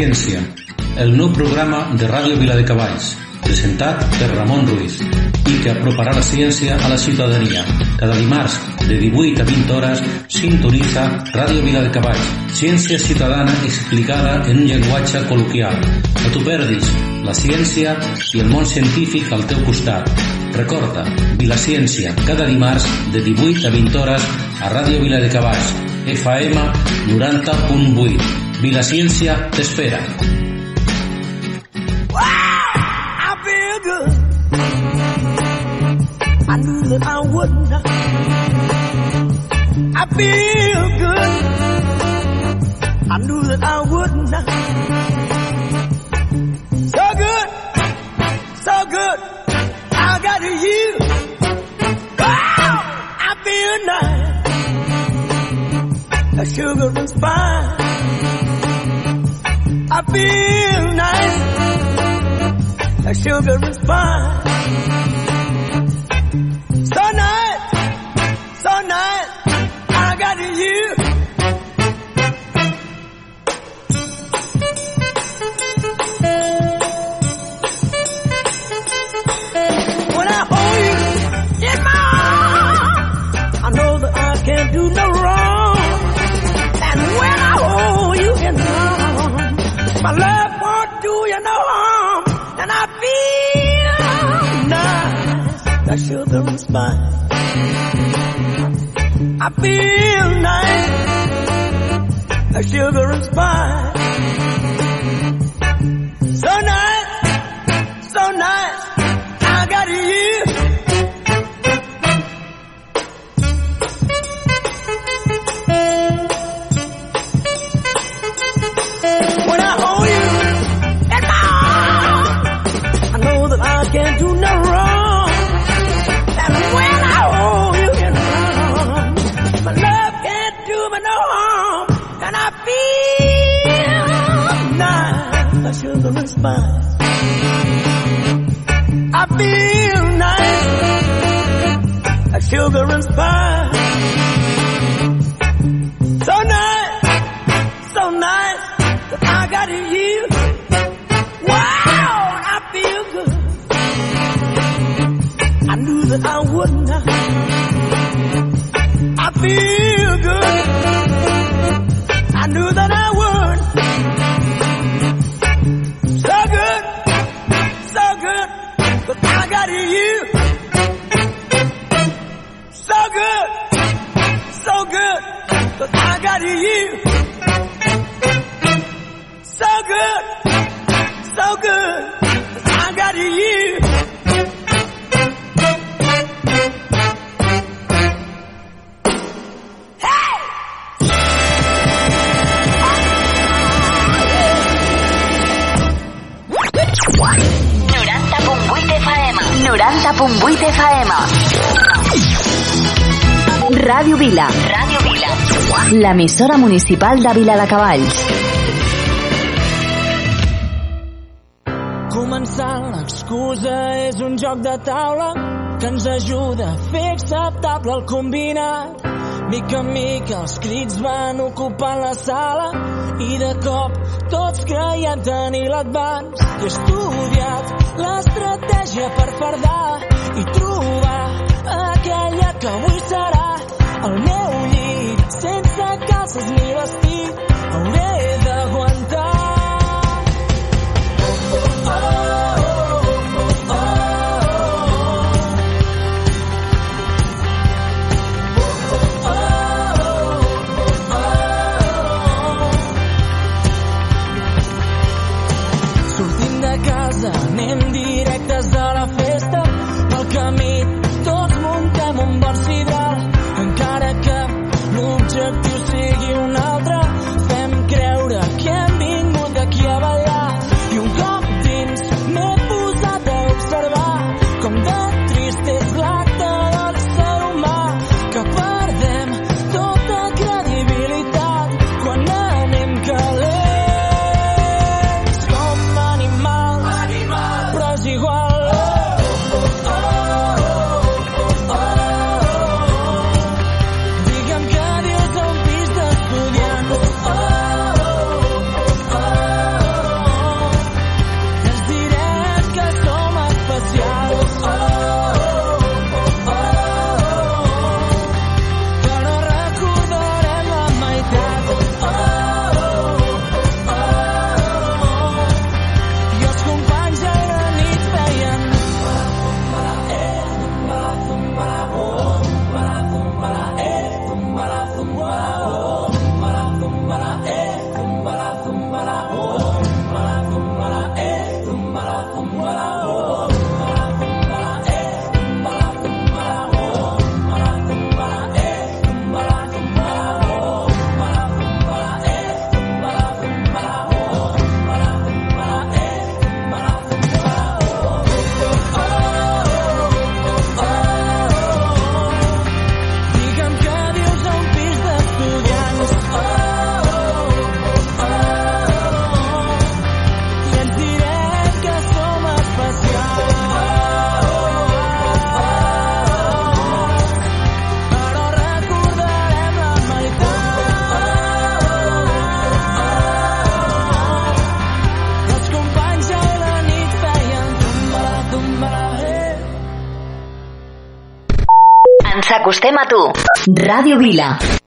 Ciència, el nou programa de Ràdio Viladecavalls, presentat per Ramon Ruiz i que aproparà la ciència a la ciutadania. Cada dimarts, de 18 a 20 hores, sintonitza Ràdio Viladecavalls, ciència ciutadana explicada en un llenguatge col·loquial. No t'ho perdis, la ciència i el món científic al teu costat. Recorda, Vilaciència, cada dimarts de 18 a 20 hores a Ràdio Viladecavalls, FM 90.8. I feel good. I like children's spine. I feel nice like sugar and spine. Spice. I feel nice, the sugar and spice. L'emissora municipal de Vila de Cavalls. Començant l'excusa és un joc de taula que ens ajuda a fer acceptable el combinat. Mica en mica els crits van ocupant la sala i de cop tots creien tenir l'advance. He estudiat l'estratègia per fardar i trobar aquella que avui serà el meu llit sense calces ni vestit hauré d'aguantar. Sortim 喜欢 acostem a tu. Ràdio Vila.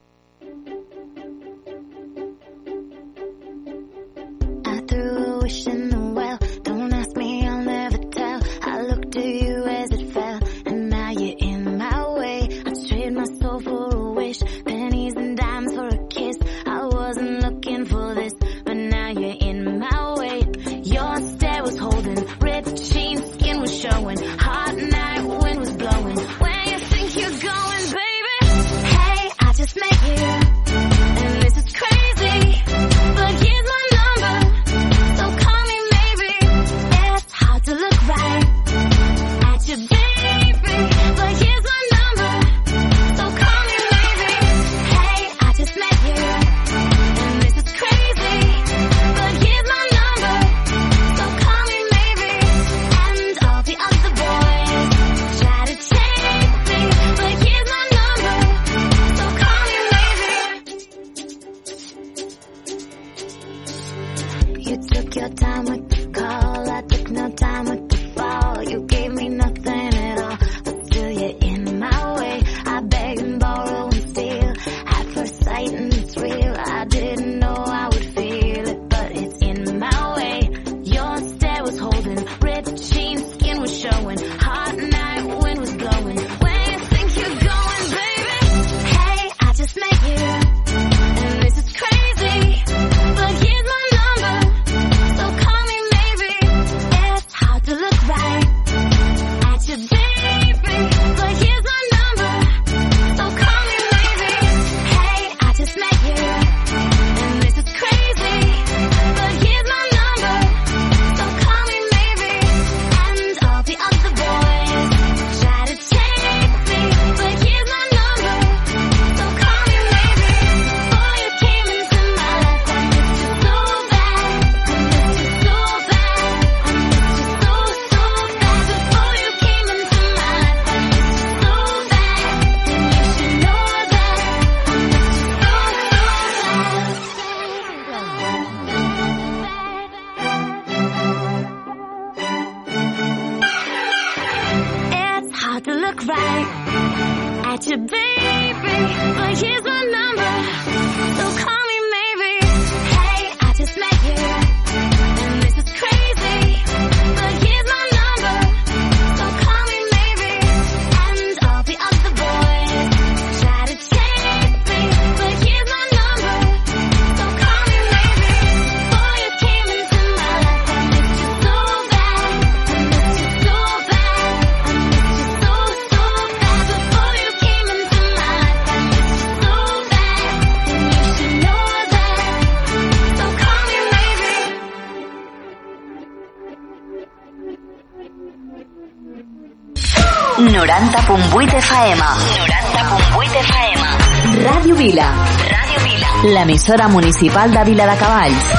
L'emissora municipal de Vila de Cavalls.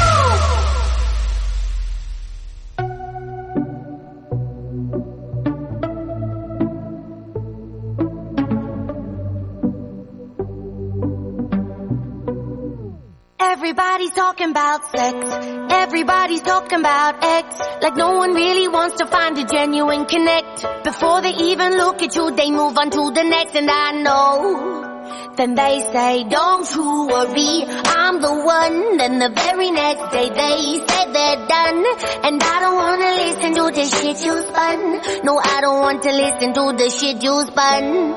Everybody's talking about sex. Everybody's talking about X. Like no one really wants to find a genuine connect. Before they even look at you, they move on to the next. And I know. Then they say, don't you worry, I'm the one. Then the very next day they say they're done. And I don't wanna listen to the shit you spun. No, I don't want to listen to the shit you spun.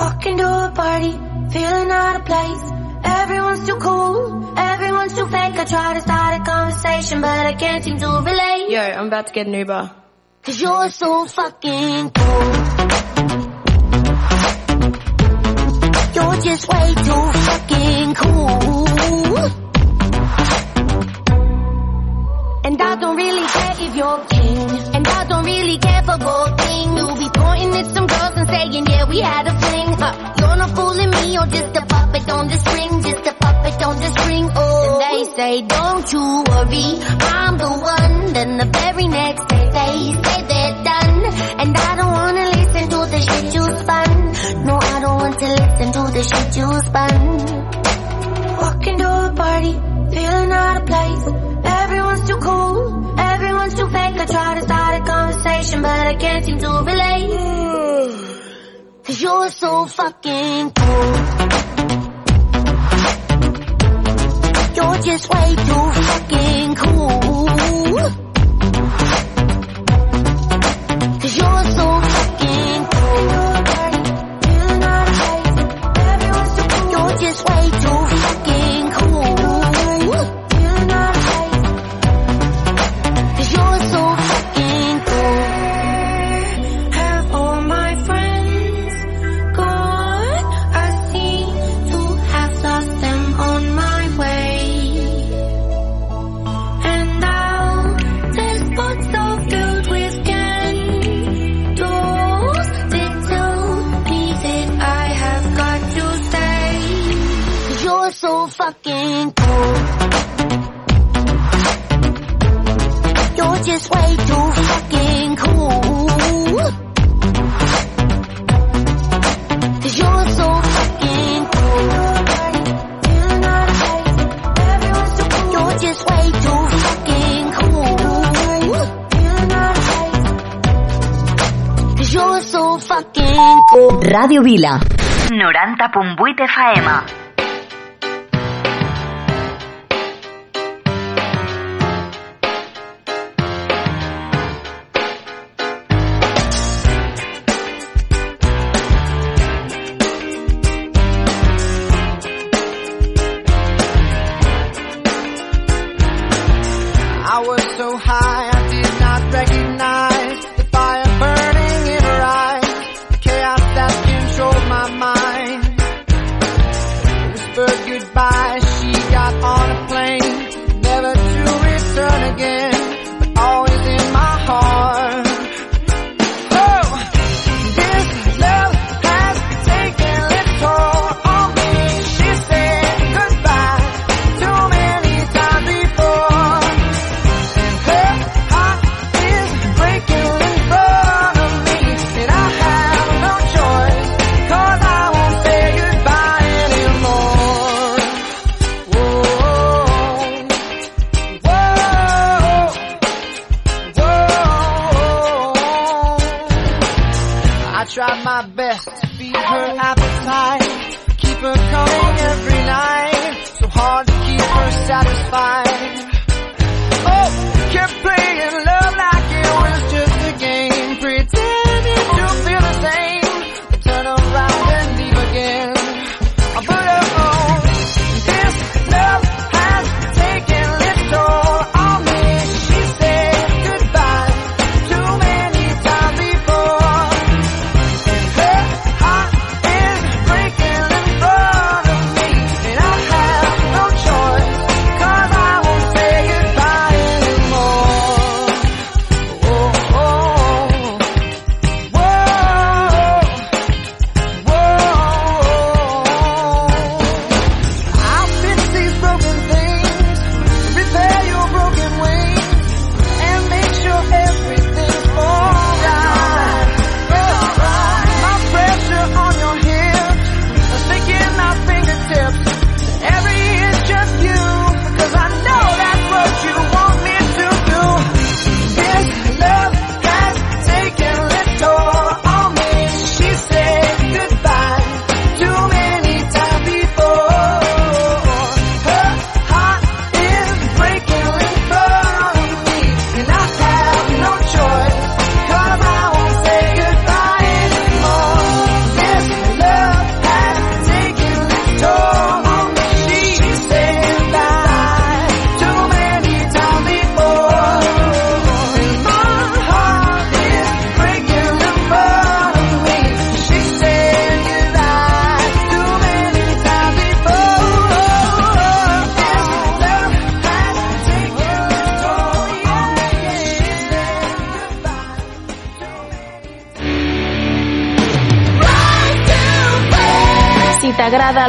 Walking to a party, feeling out of place. Everyone's too cool, everyone's too fake. I try to start a conversation, but I can't seem to relate. Yo, I'm about to get an Uber. Cause you're so fucking cool. Just way too fucking cool. And I don't really care if you're king. And I don't really care for gold thing. You'll be pointing at some girls and saying, yeah, we had a fling. Huh. You're not fooling me, you're just a puppet on the string. Just a puppet on the string. Oh, and they say, don't you worry, I'm the one. Then the very next day they say they're done. And I don't wanna listen to the shit you spun. No, I don't want to listen to the shit you spun. Walking to a party, feeling out of place. Everyone's too cool, everyone's too fake. I try to start a conversation, but I can't seem to relate. Cause you're so fucking cool. You're just way too fucking cool. this way too Vila. 90.8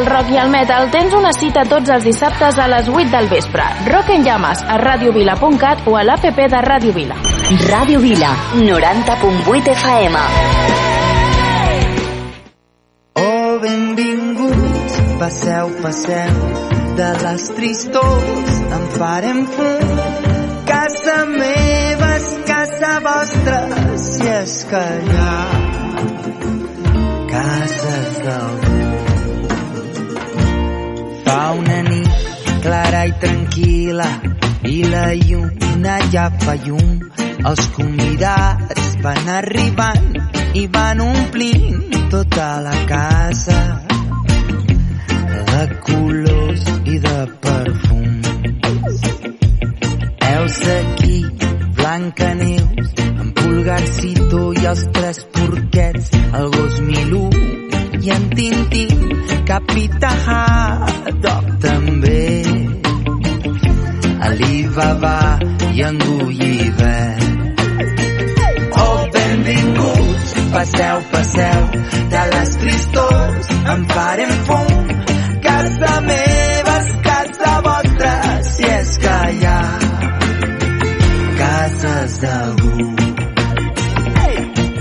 el rock i el metal, tens una cita tots els dissabtes a les 8 del vespre. Rock en llames a radiovila.cat o a l'APP de Ràdio Vila. Ràdio Vila, 90.8 FM. Oh, benvinguts, passeu, passeu, de les tristors en farem fum. Casa meva és casa vostra, si és que hi ha cases del clara i tranquil·la i la lluna ja fa llum. Els convidats van arribant i van omplint tota la casa de colors i de perfums. Elsa aquí, Blanca Neus, en Pulgarcito i els tres porquets, el gos Milú i en Tintín, Capità Haddock també. Alibaba i en Gulliver. Oh, benvinguts, passeu, passeu, de les tristors en farem fum. Casa meva és casa vostra, si és que hi ha cases d'algú.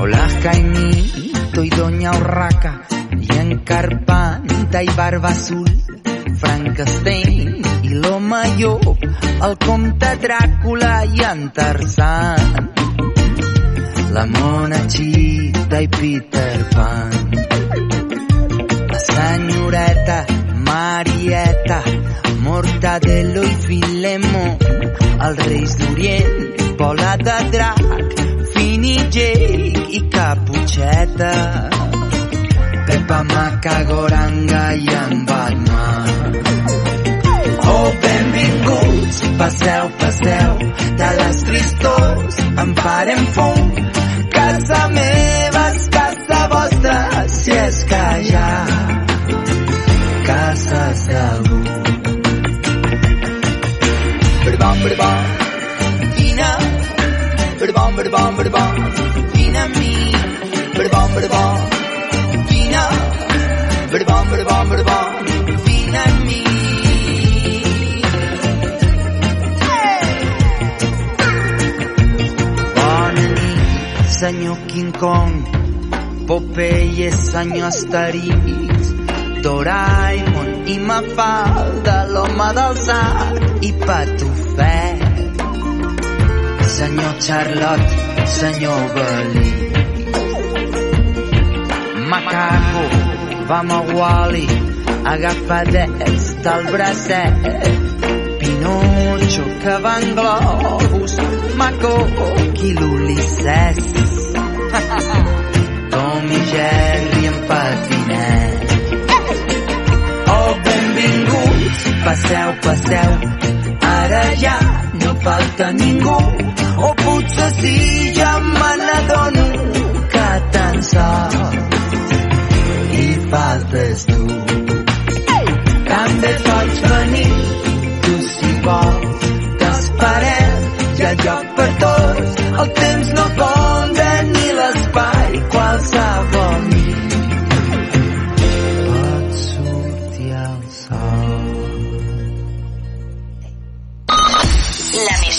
Hola, Jaimito i Doña Urraca, i en Carpanta i Barba Azul, Frankenstein l'home llop, el comte Dràcula i en Tarzan, la mona Chita i Peter Pan, la senyoreta Marieta, Mortadelo i Filemó, els reis d'Orient, Bola de Drac, Fini Jake i Caputxeta, Pepa Macagoranga i en Batman. Benvinguts, passeu, passeu, de les tristors en farem fum. Casa meva és casa vostra, si és que hi ha cases d'algú. Berbam, berbam, vine, berbam, berbam, berbam, vine amb mi. Berbam, berbam, senyor King Kong, Popeye, senyor Asterix, Doraemon i Mafalda, l'home del sac i Patufet. Senyor Charlotte, senyor Belí. Macaco, vam a Wally, agafadets del bracet. Pinocho, que va en globus, Maco, qui l'Ulisses. Tom i Jerry en patinet. Oh, benvinguts, passeu, passeu, ara ja no falta ningú, o potser sí, ja me n'adono que tan sols hi faltes tu.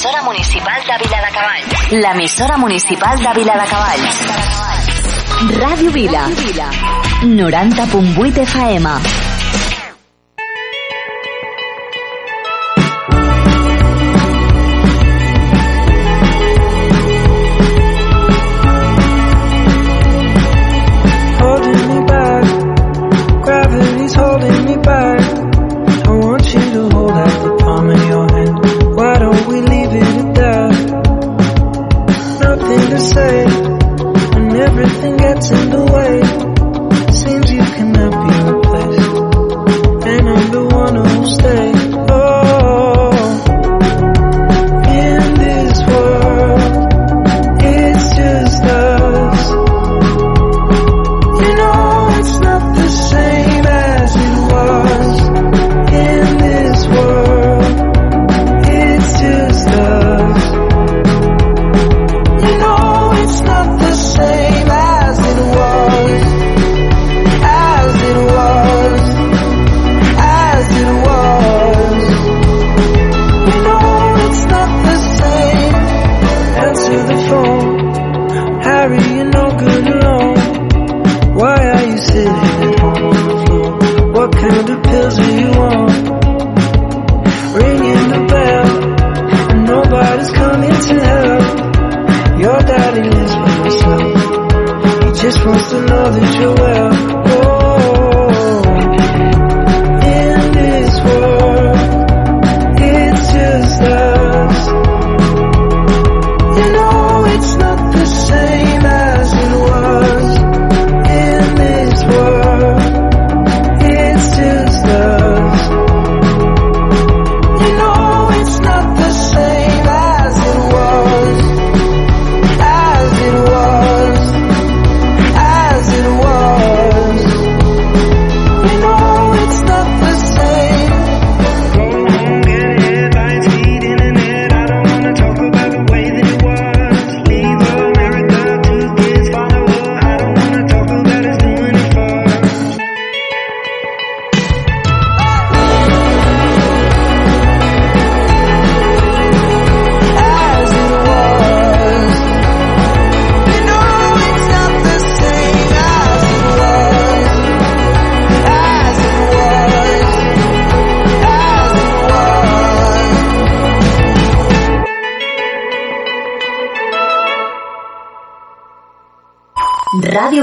L'emissora municipal de Viladecavalls. L'emissora municipal de Viladecavalls. Ràdio Vila. 90.8 FM.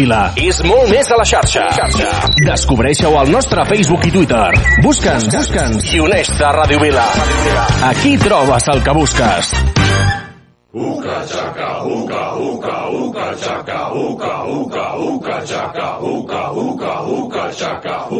Vila. És molt més a la xarxa. xarxa. Descobreixeu al nostre Facebook i Twitter. Busca'ns, busca'ns. I uneix-te a Ràdio Vila. Aquí trobes el que busques. Uka chaka, uka, uka, uka chaka, uka, uka, uka chaka, uka, uka, uka chaka, uca.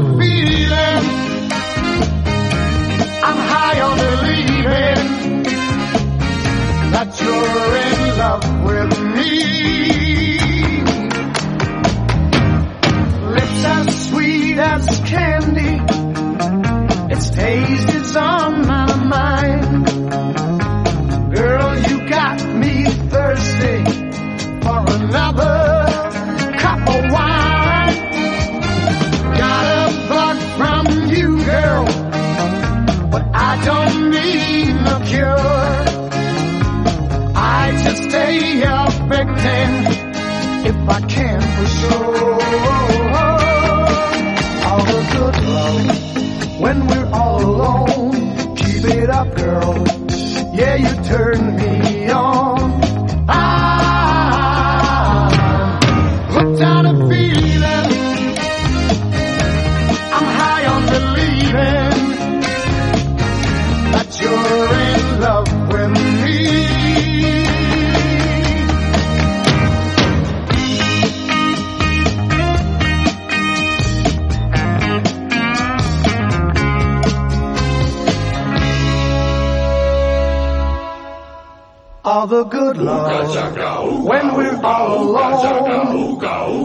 all the good love when we're all alone.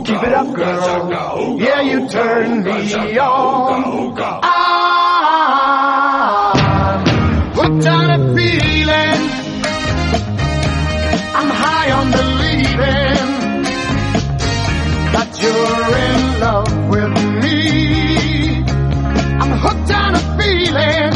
Keep it up, girl. Yeah, you turn me on. I'm hooked on a feeling. I'm high on believing that you're in love with me. I'm hooked on a feeling.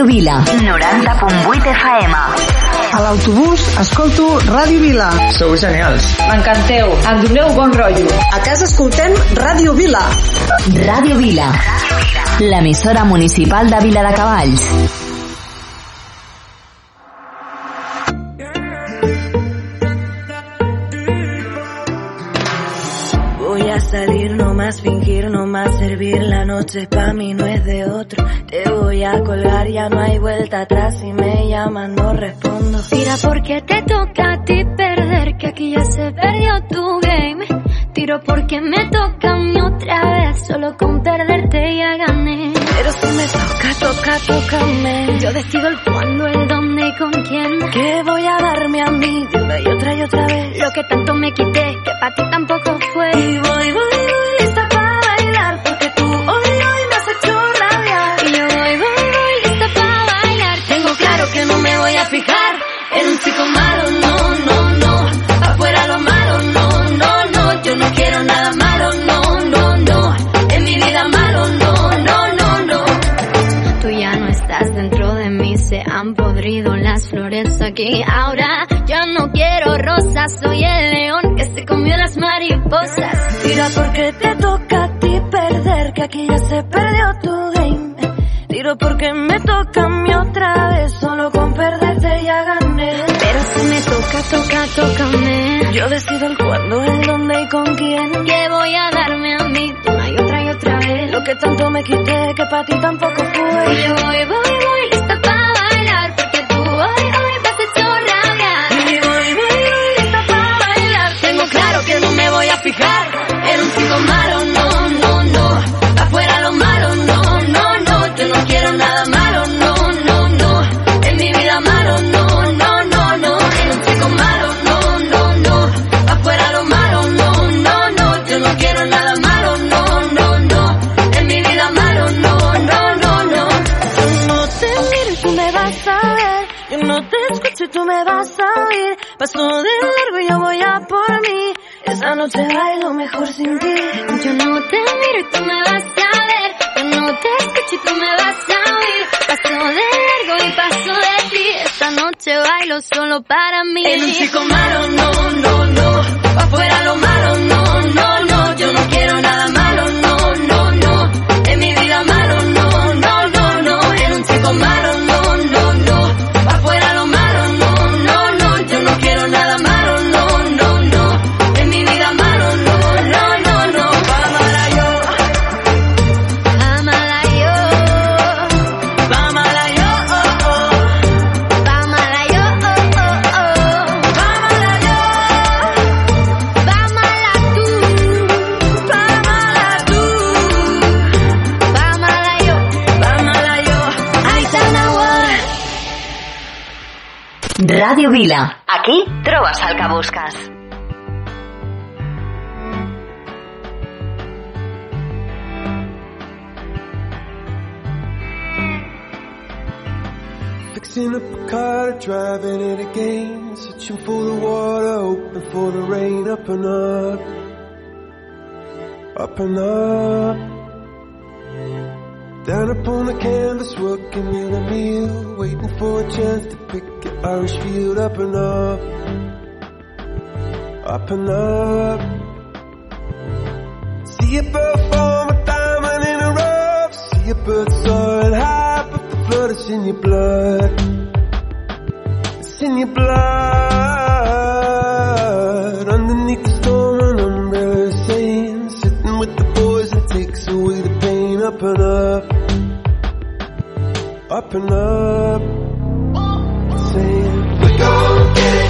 Ràdio Vila. 90.8 FM. A l'autobús escolto Ràdio Vila. Sou genials. M'encanteu. Em doneu bon rotllo. A casa escoltem Ràdio Vila. Ràdio Vila. L'emissora municipal de Vila de Cavalls. Voy a salir, no más fingir, no más servir. Noche pa' mí no es de otro. Te voy a colgar, ya no hay vuelta atrás. Si me llaman, no respondo. Tira porque te toca a ti perder, que aquí ya se perdió tu game. Tiro porque me toca a mí otra vez, solo con perderte ya gané. Pero si me toca, toca, tócame. Yo decido el cuándo, el dónde y con quién. Que voy a darme a mí de una y otra y otra vez. Lo que tanto me quité, que para ti tampoco fue. Y voy, voy, voy, Ahora yo no quiero rosas, soy el león que se comió las mariposas. Tira porque te toca a ti perder, que aquí ya se perdió tu game. Tiro porque me toca a mí otra vez, solo con perderte ya gané. Pero si me toca, toca, tócame. Yo decido el cuándo, el dónde y con quién. Que voy a darme a mí una y otra y otra vez. Lo que tanto me quité, que para ti tampoco fue. Y yo voy, voy, voy, bailo mejor sin ti. Yo no te miro y tú me vas a ver. Yo no te escucho y tú me vas a oír. Paso de largo y paso de ti. Esta noche bailo solo para mí. En un chico malo, no, no. Vila. Aquí trobes el que busques. Fixing up a car, driving it again. Searching for the water, hoping for the rain. Up and up, up and up. Down upon the canvas, working in a meal. Waiting for a chance to pick Irish field. Up and up, up and up. See a bird form a diamond in a rough. See a bird soaring high, but the flood is in your blood. It's in your blood. Underneath the storm, an umbrella saying, sitting with the boys and takes away the pain. Up and up, up and up get it.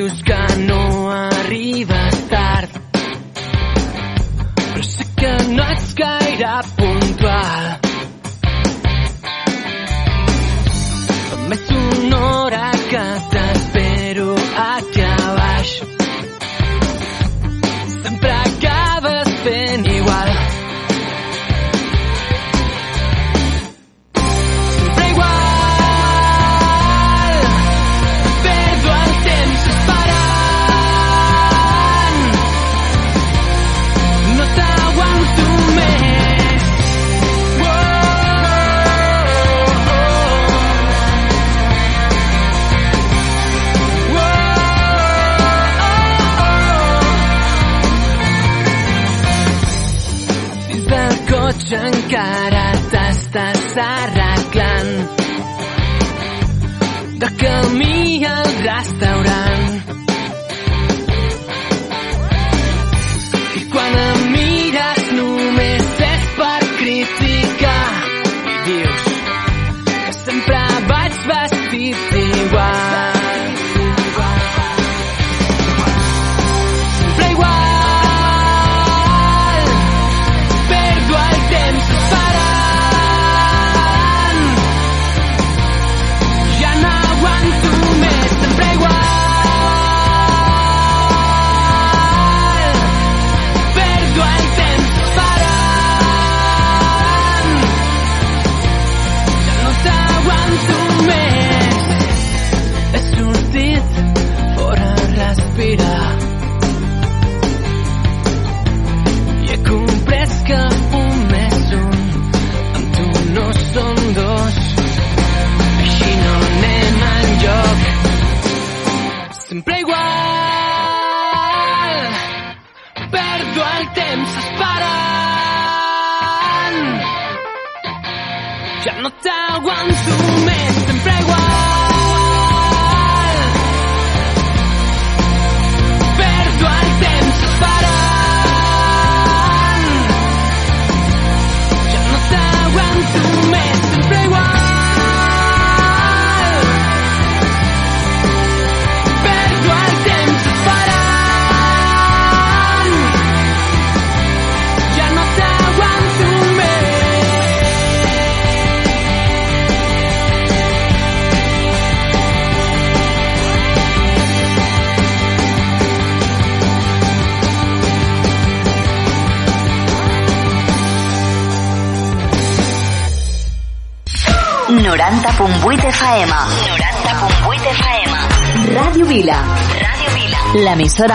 you scan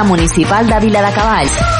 municipal d'avila de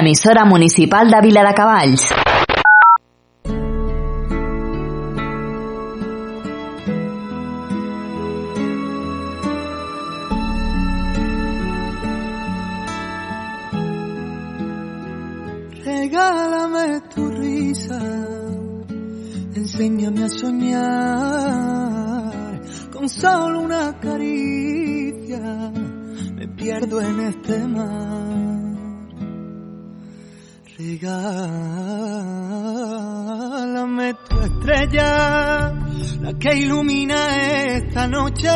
l'emissora municipal de Vila de Cavalls. Regálame tu risa, enséñame a soñar con solo una caricia. Me pierdo en este mar. Regálame tu estrella, la que ilumina esta noche,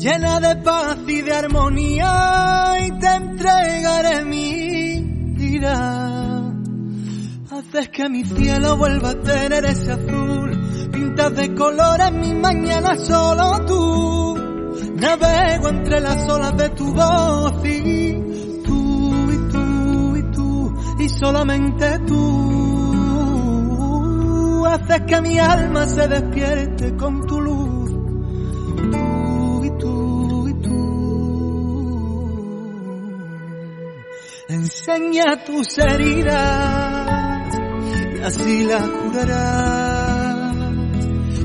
llena de paz y de armonía, y te entregaré mi vida. Haces que mi cielo vuelva a tener ese azul, pintas de colores mi mañana solo tú. Navego entre las olas de tu voz y y solamente tú haces que mi alma se despierte con tu luz. Tú y tú y tú. Enseña tus heridas y así las curarás.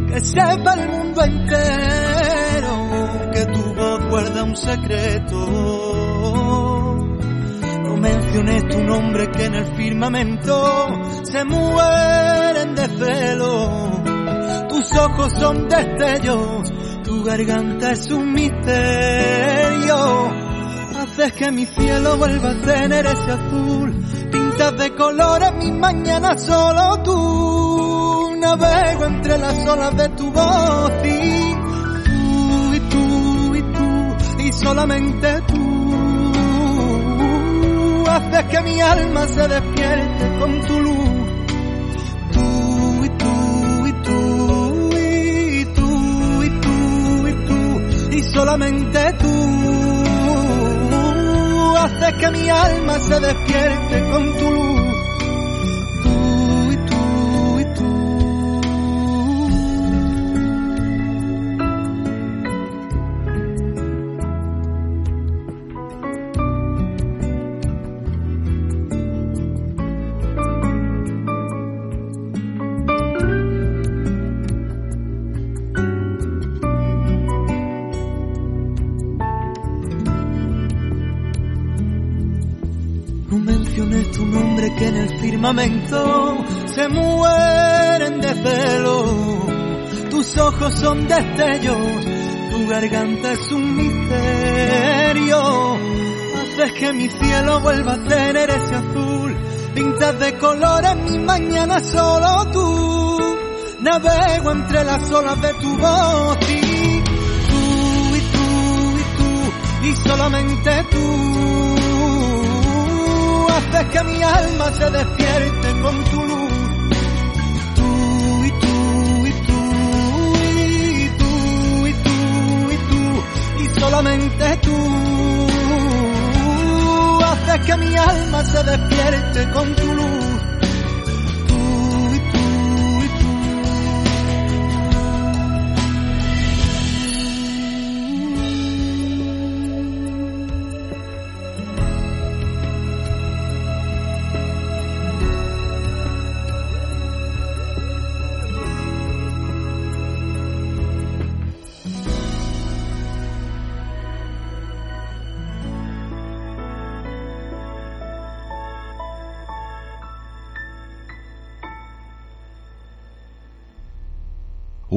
Que sepa el mundo entero que tu voz guarda un secreto. No menciones tu nombre que en el firmamento se mueren de celo. Tus ojos son destellos, tu garganta es un misterio. Haces que mi cielo vuelva a tener ese azul. Pintas de colores mis mañanas solo tú. Navego entre las olas de tu voz y tú y tú y tú y solamente tú. Haces que mi alma se despierte con tu luz. Tú y tú y tú y tú y tú y tú y solamente tú haces que mi alma se despierte con tu luz. Se mueren de celo. Tus ojos son destellos, tu garganta es un misterio. Haces que mi cielo vuelva a tener ese azul. Pintas de colores mi mañana solo tú. Navego entre las olas de tu voz y tú y tú y tú y solamente tú haces que mi alma se despierte con tu luz. Tú y tú y tú y tú y tú y tú y solamente tú haces que mi alma se despierte con tu luz.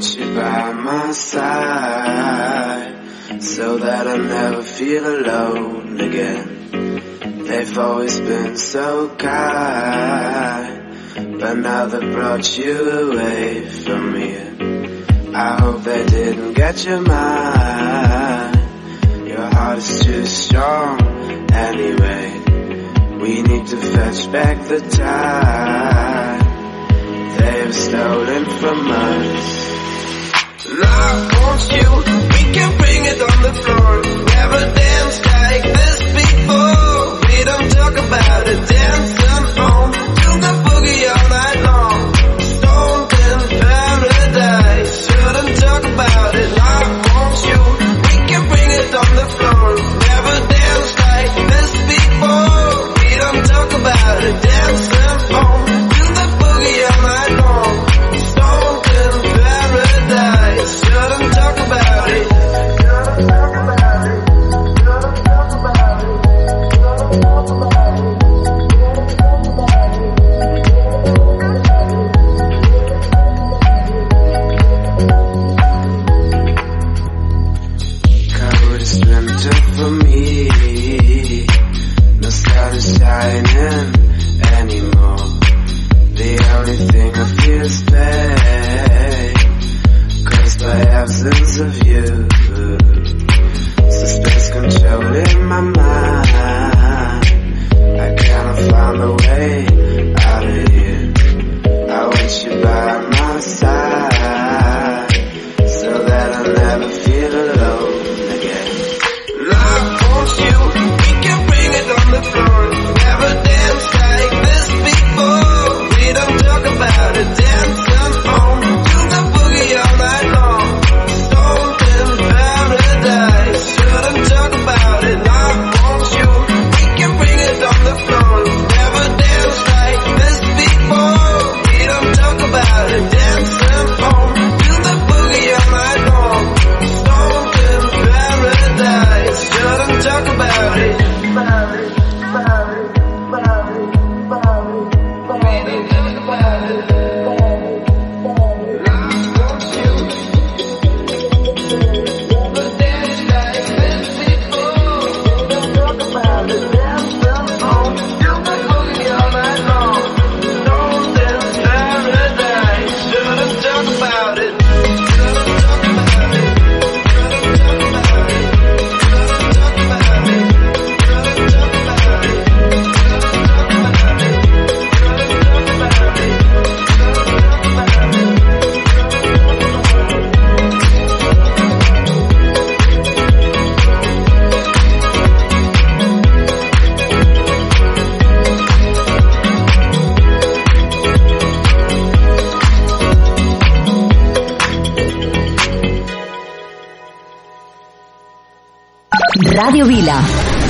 Want you by my side so that I never feel alone again. They've always been so kind, but now they brought you away from me. I hope they didn't get your mind. Your heart is too strong anyway. We need to fetch back the time they have stolen from us. And I want you, we can bring it on the floor. Never danced like this before. We don't talk about it, dancing on to the boogie all night long. Stoned in paradise, shouldn't talk about it. I want you, we can bring it on the floor. Never danced like this before. We don't talk about it, dancing on to the boogie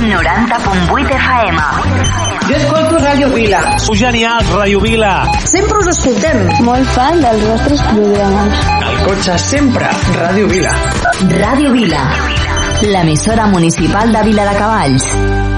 90.8 FM. Jo escolto Radio Vila. Sou genials, Radio Vila. Sempre us escoltem. Molt fan dels vostres programes. El cotxe sempre, Radio Vila. Radio Vila, l'emissora municipal de Vila de Cavalls.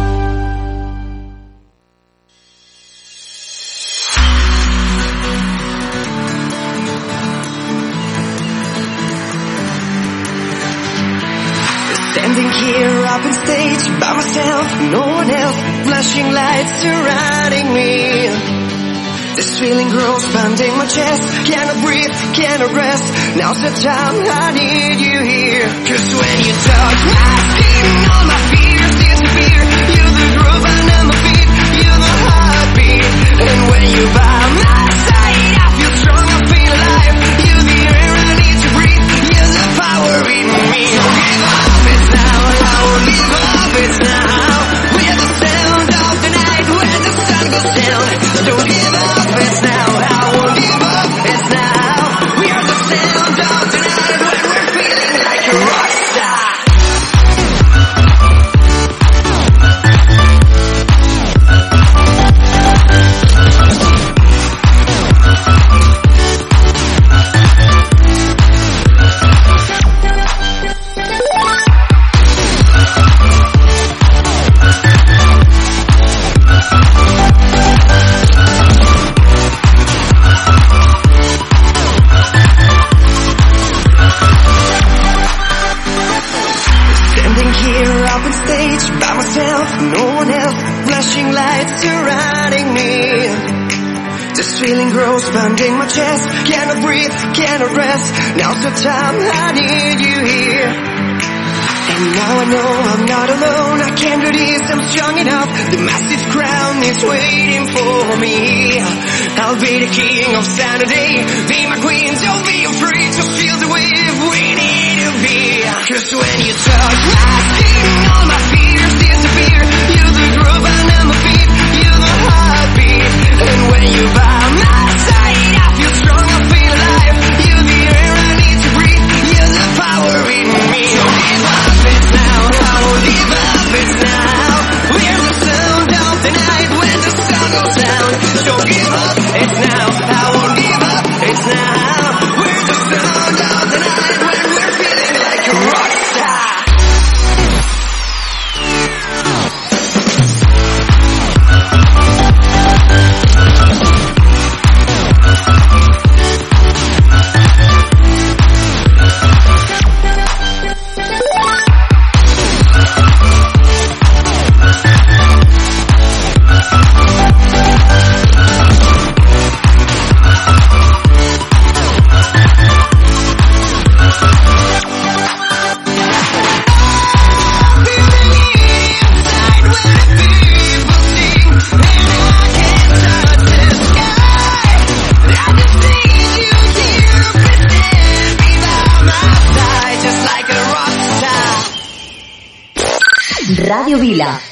stage by myself, no one else. Flashing lights surrounding me. This feeling grows, pounding my chest. Can't breathe, can't rest. Now's the time I need you here. Cause when you talk, I see all my fears disappear. You're the groove under my feet, you're the heartbeat. And when you by my build. Don't give up. Radio Vila.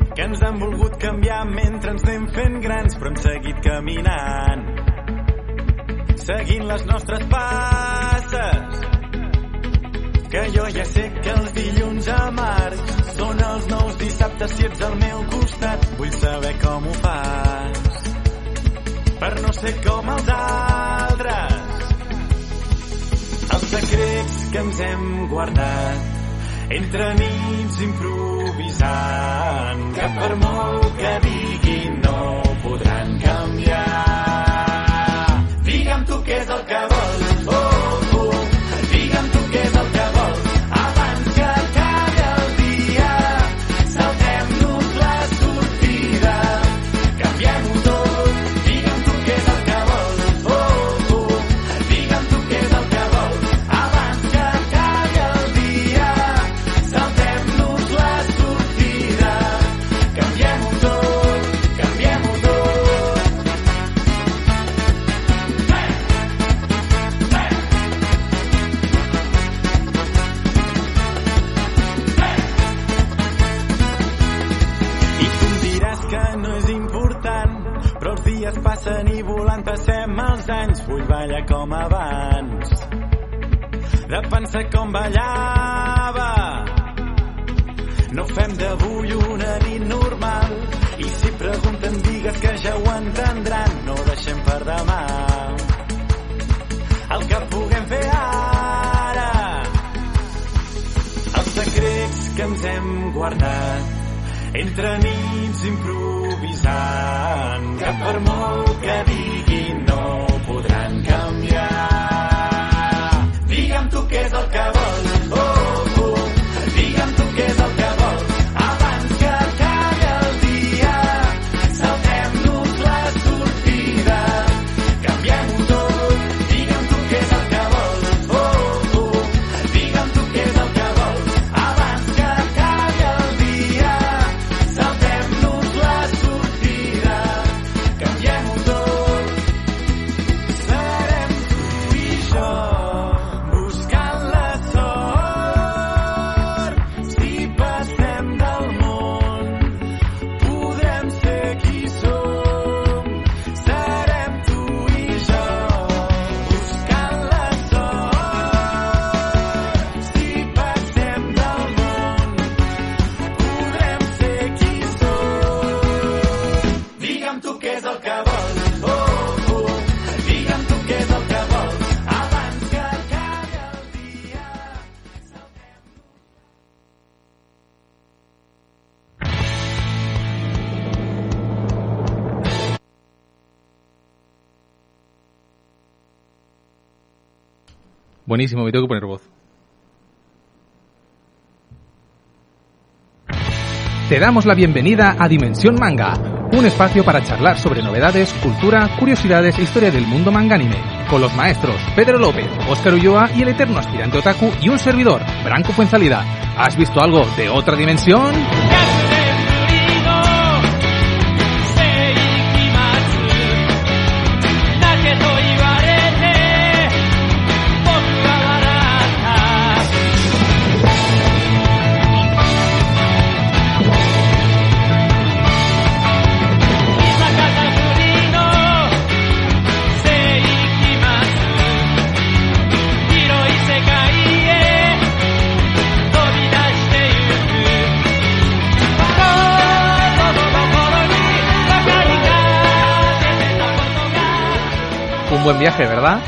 que ens han volgut canviar mentre ens anem fent grans, però hem seguit caminant. Seguint les nostres passes. Que jo ja sé que els dilluns amargs són els nous dissabtes si ets al meu costat. Vull saber com ho fas per no ser com els altres. Els secrets que ens hem guardat entre nits improvisant que per molt que diguin no podran canviar. Com abans, de pensar com ballava. No fem d'avui una nit normal, i si pregunten digues que ja ho entendran. No deixem per demà, el que puguem fer ara. Els secrets que ens hem guardat entre nits improvisant que per molt que diguin Buenísimo, me tengo que poner voz. Te damos la bienvenida a Dimensión Manga, un espacio para charlar sobre novedades, cultura, curiosidades e historia del mundo manga anime, con los maestros Pedro López, Óscar Ulloa y el eterno aspirante otaku y un servidor, Branco Fuensalida. ¿Has visto algo de otra dimensión? Un buen viaje, ¿verdad?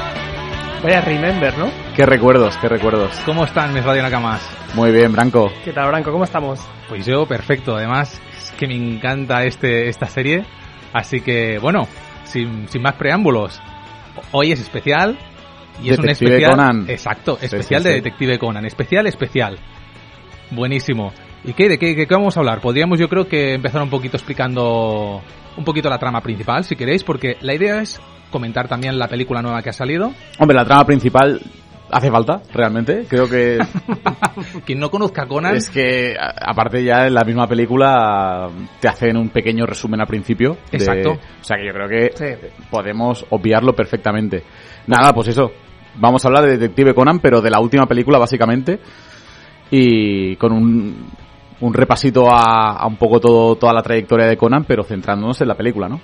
Vaya remember, ¿no? Qué recuerdos, qué recuerdos. ¿Cómo están mis Radio Nakamas? Muy bien, Branco. ¿Qué tal, Branco? ¿Cómo estamos? Pues yo, perfecto. Además, es que me encanta este, esta serie. Así que, bueno, sin, sin más preámbulos, hoy es especial. Y es un Detective especial. Conan. Exacto, Sí, especial sí, de. Detective Conan. Especial, especial. Buenísimo. ¿Y qué, de qué, qué vamos a hablar? Podríamos yo creo que empezar un poquito explicando un poquito la trama principal, si queréis, porque la idea es comentar también la película nueva que ha salido. Hombre, la trama principal hace falta, realmente. Creo que Quien no conozca a Conan, es que, a- aparte ya en la misma película, te hacen un pequeño resumen al principio. de- Exacto. o sea que yo creo que podemos obviarlo perfectamente. Nada, pues eso. Vamos a hablar de Detective Conan, pero de la última película, básicamente. Y con un, un repasito a, a un poco todo, toda la trayectoria de Conan, pero centrándonos en la película, ¿no?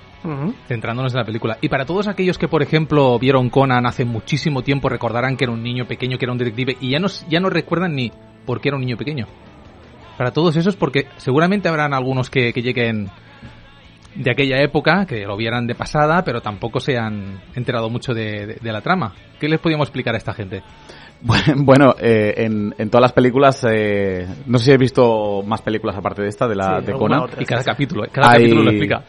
centrándonos en la película. Y para todos aquellos que, por ejemplo, vieron Conan hace muchísimo tiempo, recordarán que era un niño pequeño, que era un detective, y ya no, ya no recuerdan ni por qué era un niño pequeño. Para todos esos, porque seguramente habrán algunos que, que lleguen de aquella época, que lo vieran de pasada, pero tampoco se han enterado mucho de, de- de la trama. ¿Qué les podíamos explicar a esta gente? Bueno, eh, en, en todas las películas, eh, no sé si he visto más películas aparte de esta, de, la, Sí, de Conan. otra, Y cada capítulo, eh, cada capítulo lo explica.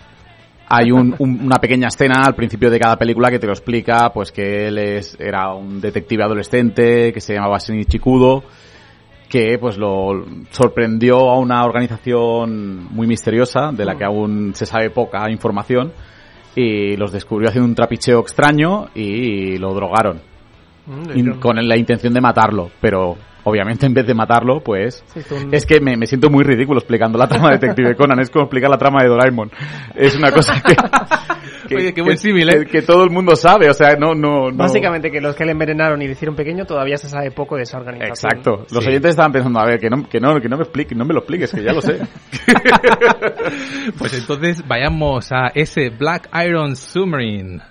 Hay un- un- una pequeña escena al principio de cada película que te lo explica, pues que él es, era un detective adolescente que se llamaba Shinichi Kudo, que pues lo sorprendió a una organización muy misteriosa de la que aún se sabe poca información y los descubrió haciendo un trapicheo extraño y lo drogaron Mm, con la intención de matarlo, pero obviamente en vez de matarlo, pues Sí, un- es que me, me siento muy ridículo explicando la trama de Detective Conan, es como explicar la trama de Doraemon. Es una cosa que que, Oye, qué buen que- símil, ¿eh? que- que todo el mundo sabe, o sea, no no no Básicamente que los que le envenenaron y le hicieron pequeño todavía se sabe poco de esa organización. Exacto. Los Sí. oyentes estaban pensando, a ver, que no, que no, que no me expliques, no me lo expliques, que ya lo sé. Pues entonces vayamos a ese Black Iron Submarine.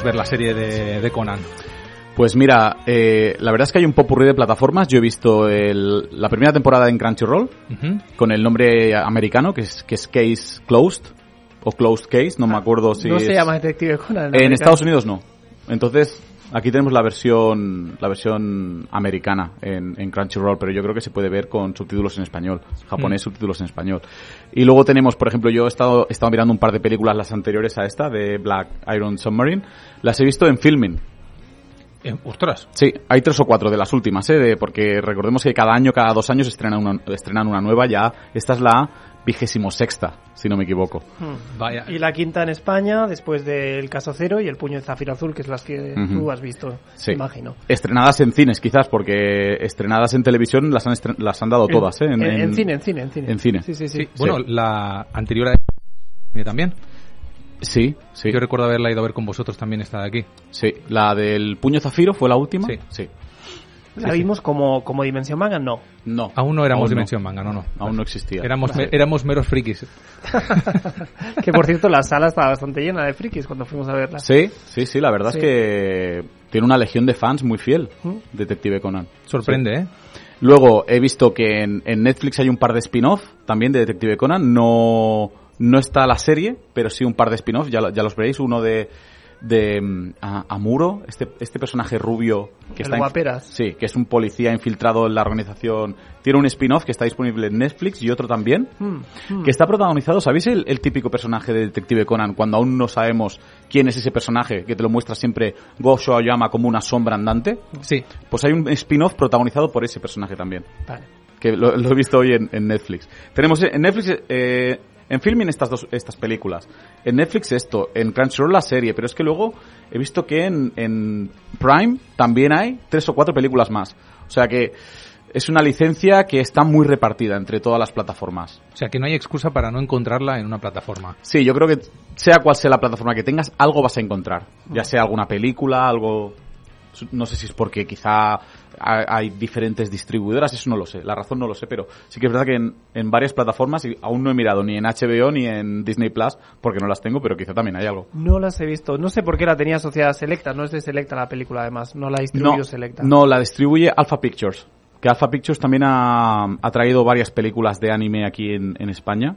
う ¿Dónde podemos ver la serie de, de Conan? Pues mira, eh, la verdad es que hay un popurrí de plataformas. Yo he visto el- la primera temporada en Crunchyroll con el nombre americano que es que es Case Closed o Closed Case, no me acuerdo si no se llama Detective Conan. En. Estados Unidos no. Entonces, aquí tenemos la versión la versión americana en, en Crunchyroll, pero yo creo que se puede ver con subtítulos en español, japonés, Mm. subtítulos en español. Y luego tenemos, por ejemplo, yo he estado, he estado mirando un par de películas las anteriores a esta, de Black Iron Submarine, las he visto en filming. Eh, ostras. Sí, hay tres o cuatro de las últimas, ¿eh? De- porque recordemos que cada año, cada dos años estrenan una, estrenan una nueva, ya esta es la vigésimo sexta, si no me equivoco. Hmm. Vaya. Y la quinta en España, después del Caso Cero y el Puño de Zafiro Azul, que es las que Ujú. tú has visto, Sí. imagino. Estrenadas en cines, quizás, porque estrenadas en televisión las han, las han dado En- todas, ¿eh? en- en cine, en cine, en cine. En cine. Sí, sí, sí. Bueno, la anterior a también. Sí, sí. Yo recuerdo haberla ido a ver con vosotros también esta de aquí. Sí, la del puño zafiro fue la última. Sí. sí. ¿La vimos como, como Dimensión Manga? No. No. Aún no éramos Aún no. Dimensión Manga, no, no. Aún no existía. Éramos, Vale. me- éramos meros frikis. que por cierto, la sala estaba bastante llena de frikis cuando fuimos a verla. Sí, sí, sí, la verdad Sí. es que tiene una legión de fans muy fiel, Detective Conan. Sorprende, Sí. ¿eh? Luego he visto que en, en Netflix hay un par de spin-off también de Detective Conan. No, no está la serie, pero sí un par de spin-off, ya, ya los veréis. Uno de, de mm, a- Amuro, este, este personaje rubio que El está... guaperas. Sí, que es un policía infiltrado en la organización. Tiene un spin-off que está disponible en Netflix y otro también. Hmm, hmm. Que está protagonizado, ¿sabéis el, el típico personaje de Detective Conan cuando aún no sabemos quién es ese personaje que te lo muestra siempre Gosho Aoyama como una sombra andante? Sí. Pues hay un spin-off protagonizado por ese personaje también. Vale. Que lo, lo he visto hoy en, en Netflix. Tenemos en Netflix, eh, en filming estas dos, estas películas. En Netflix esto, en Crunchyroll la serie, pero es que luego he visto que en, en Prime también hay tres o cuatro películas más. O sea que Es una licencia que está muy repartida entre todas las plataformas. O sea, que no hay excusa para no encontrarla en una plataforma. Sí, yo creo que sea cual sea la plataforma que tengas, algo vas a encontrar. Ya sea alguna película, algo... No sé si es porque quizá ha- hay diferentes distribuidoras, eso no lo sé. La razón no lo sé, pero sí que es verdad que en, en varias plataformas, y aún no he mirado ni en HBO ni en Disney Plus, porque no las tengo, pero quizá también hay algo. No las he visto. No sé por qué la tenía asociada a Selecta. No es de Selecta la película, además. No la distribuyó No, Selecta. no, la distribuye Alpha Pictures. Que Alpha Pictures también ha, ha traído varias películas de anime aquí en, en España.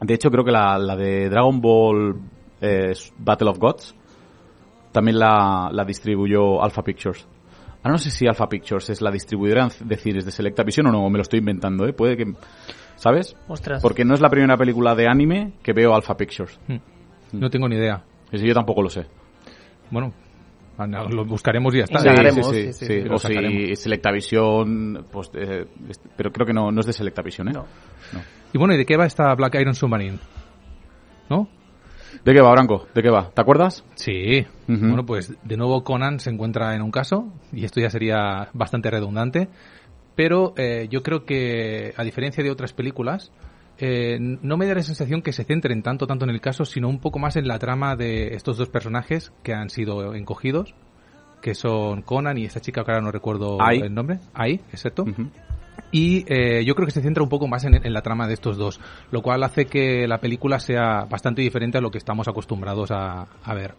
De hecho, creo que la, la de Dragon Ball eh, Battle of Gods también la, la distribuyó Alpha Pictures. Ahora no sé si Alpha Pictures es la distribuidora de cines de Selecta Vision o no, me lo estoy inventando, ¿eh? Puede que... ¿Sabes? Ostras. Porque no es la primera película de anime que veo Alpha Pictures. No tengo ni idea. Eso yo tampoco lo sé. Bueno, lo buscaremos y ya está. Sí, sí, sí, sí. O si Selectavision, pues, eh, pero creo que no, no es de Selectavision, ¿eh? No. Y bueno, ¿y de qué va esta Black Iron Submarine? ¿No? ¿De qué va, Branco? ¿De qué va? ¿Te acuerdas? Sí. Bueno, pues de nuevo Conan se encuentra en un caso, y esto ya sería bastante redundante, pero eh, yo creo que, a diferencia de otras películas, eh, no me da la sensación que se centren tanto, tanto en el caso, sino un poco más en la trama de estos dos personajes que han sido encogidos, que son Conan y esta chica que ahora no recuerdo el nombre. Ahí, exacto. Y eh, yo creo que se centra un poco más en, en la trama de estos dos, lo cual hace que la película sea bastante diferente a lo que estamos acostumbrados a, a ver.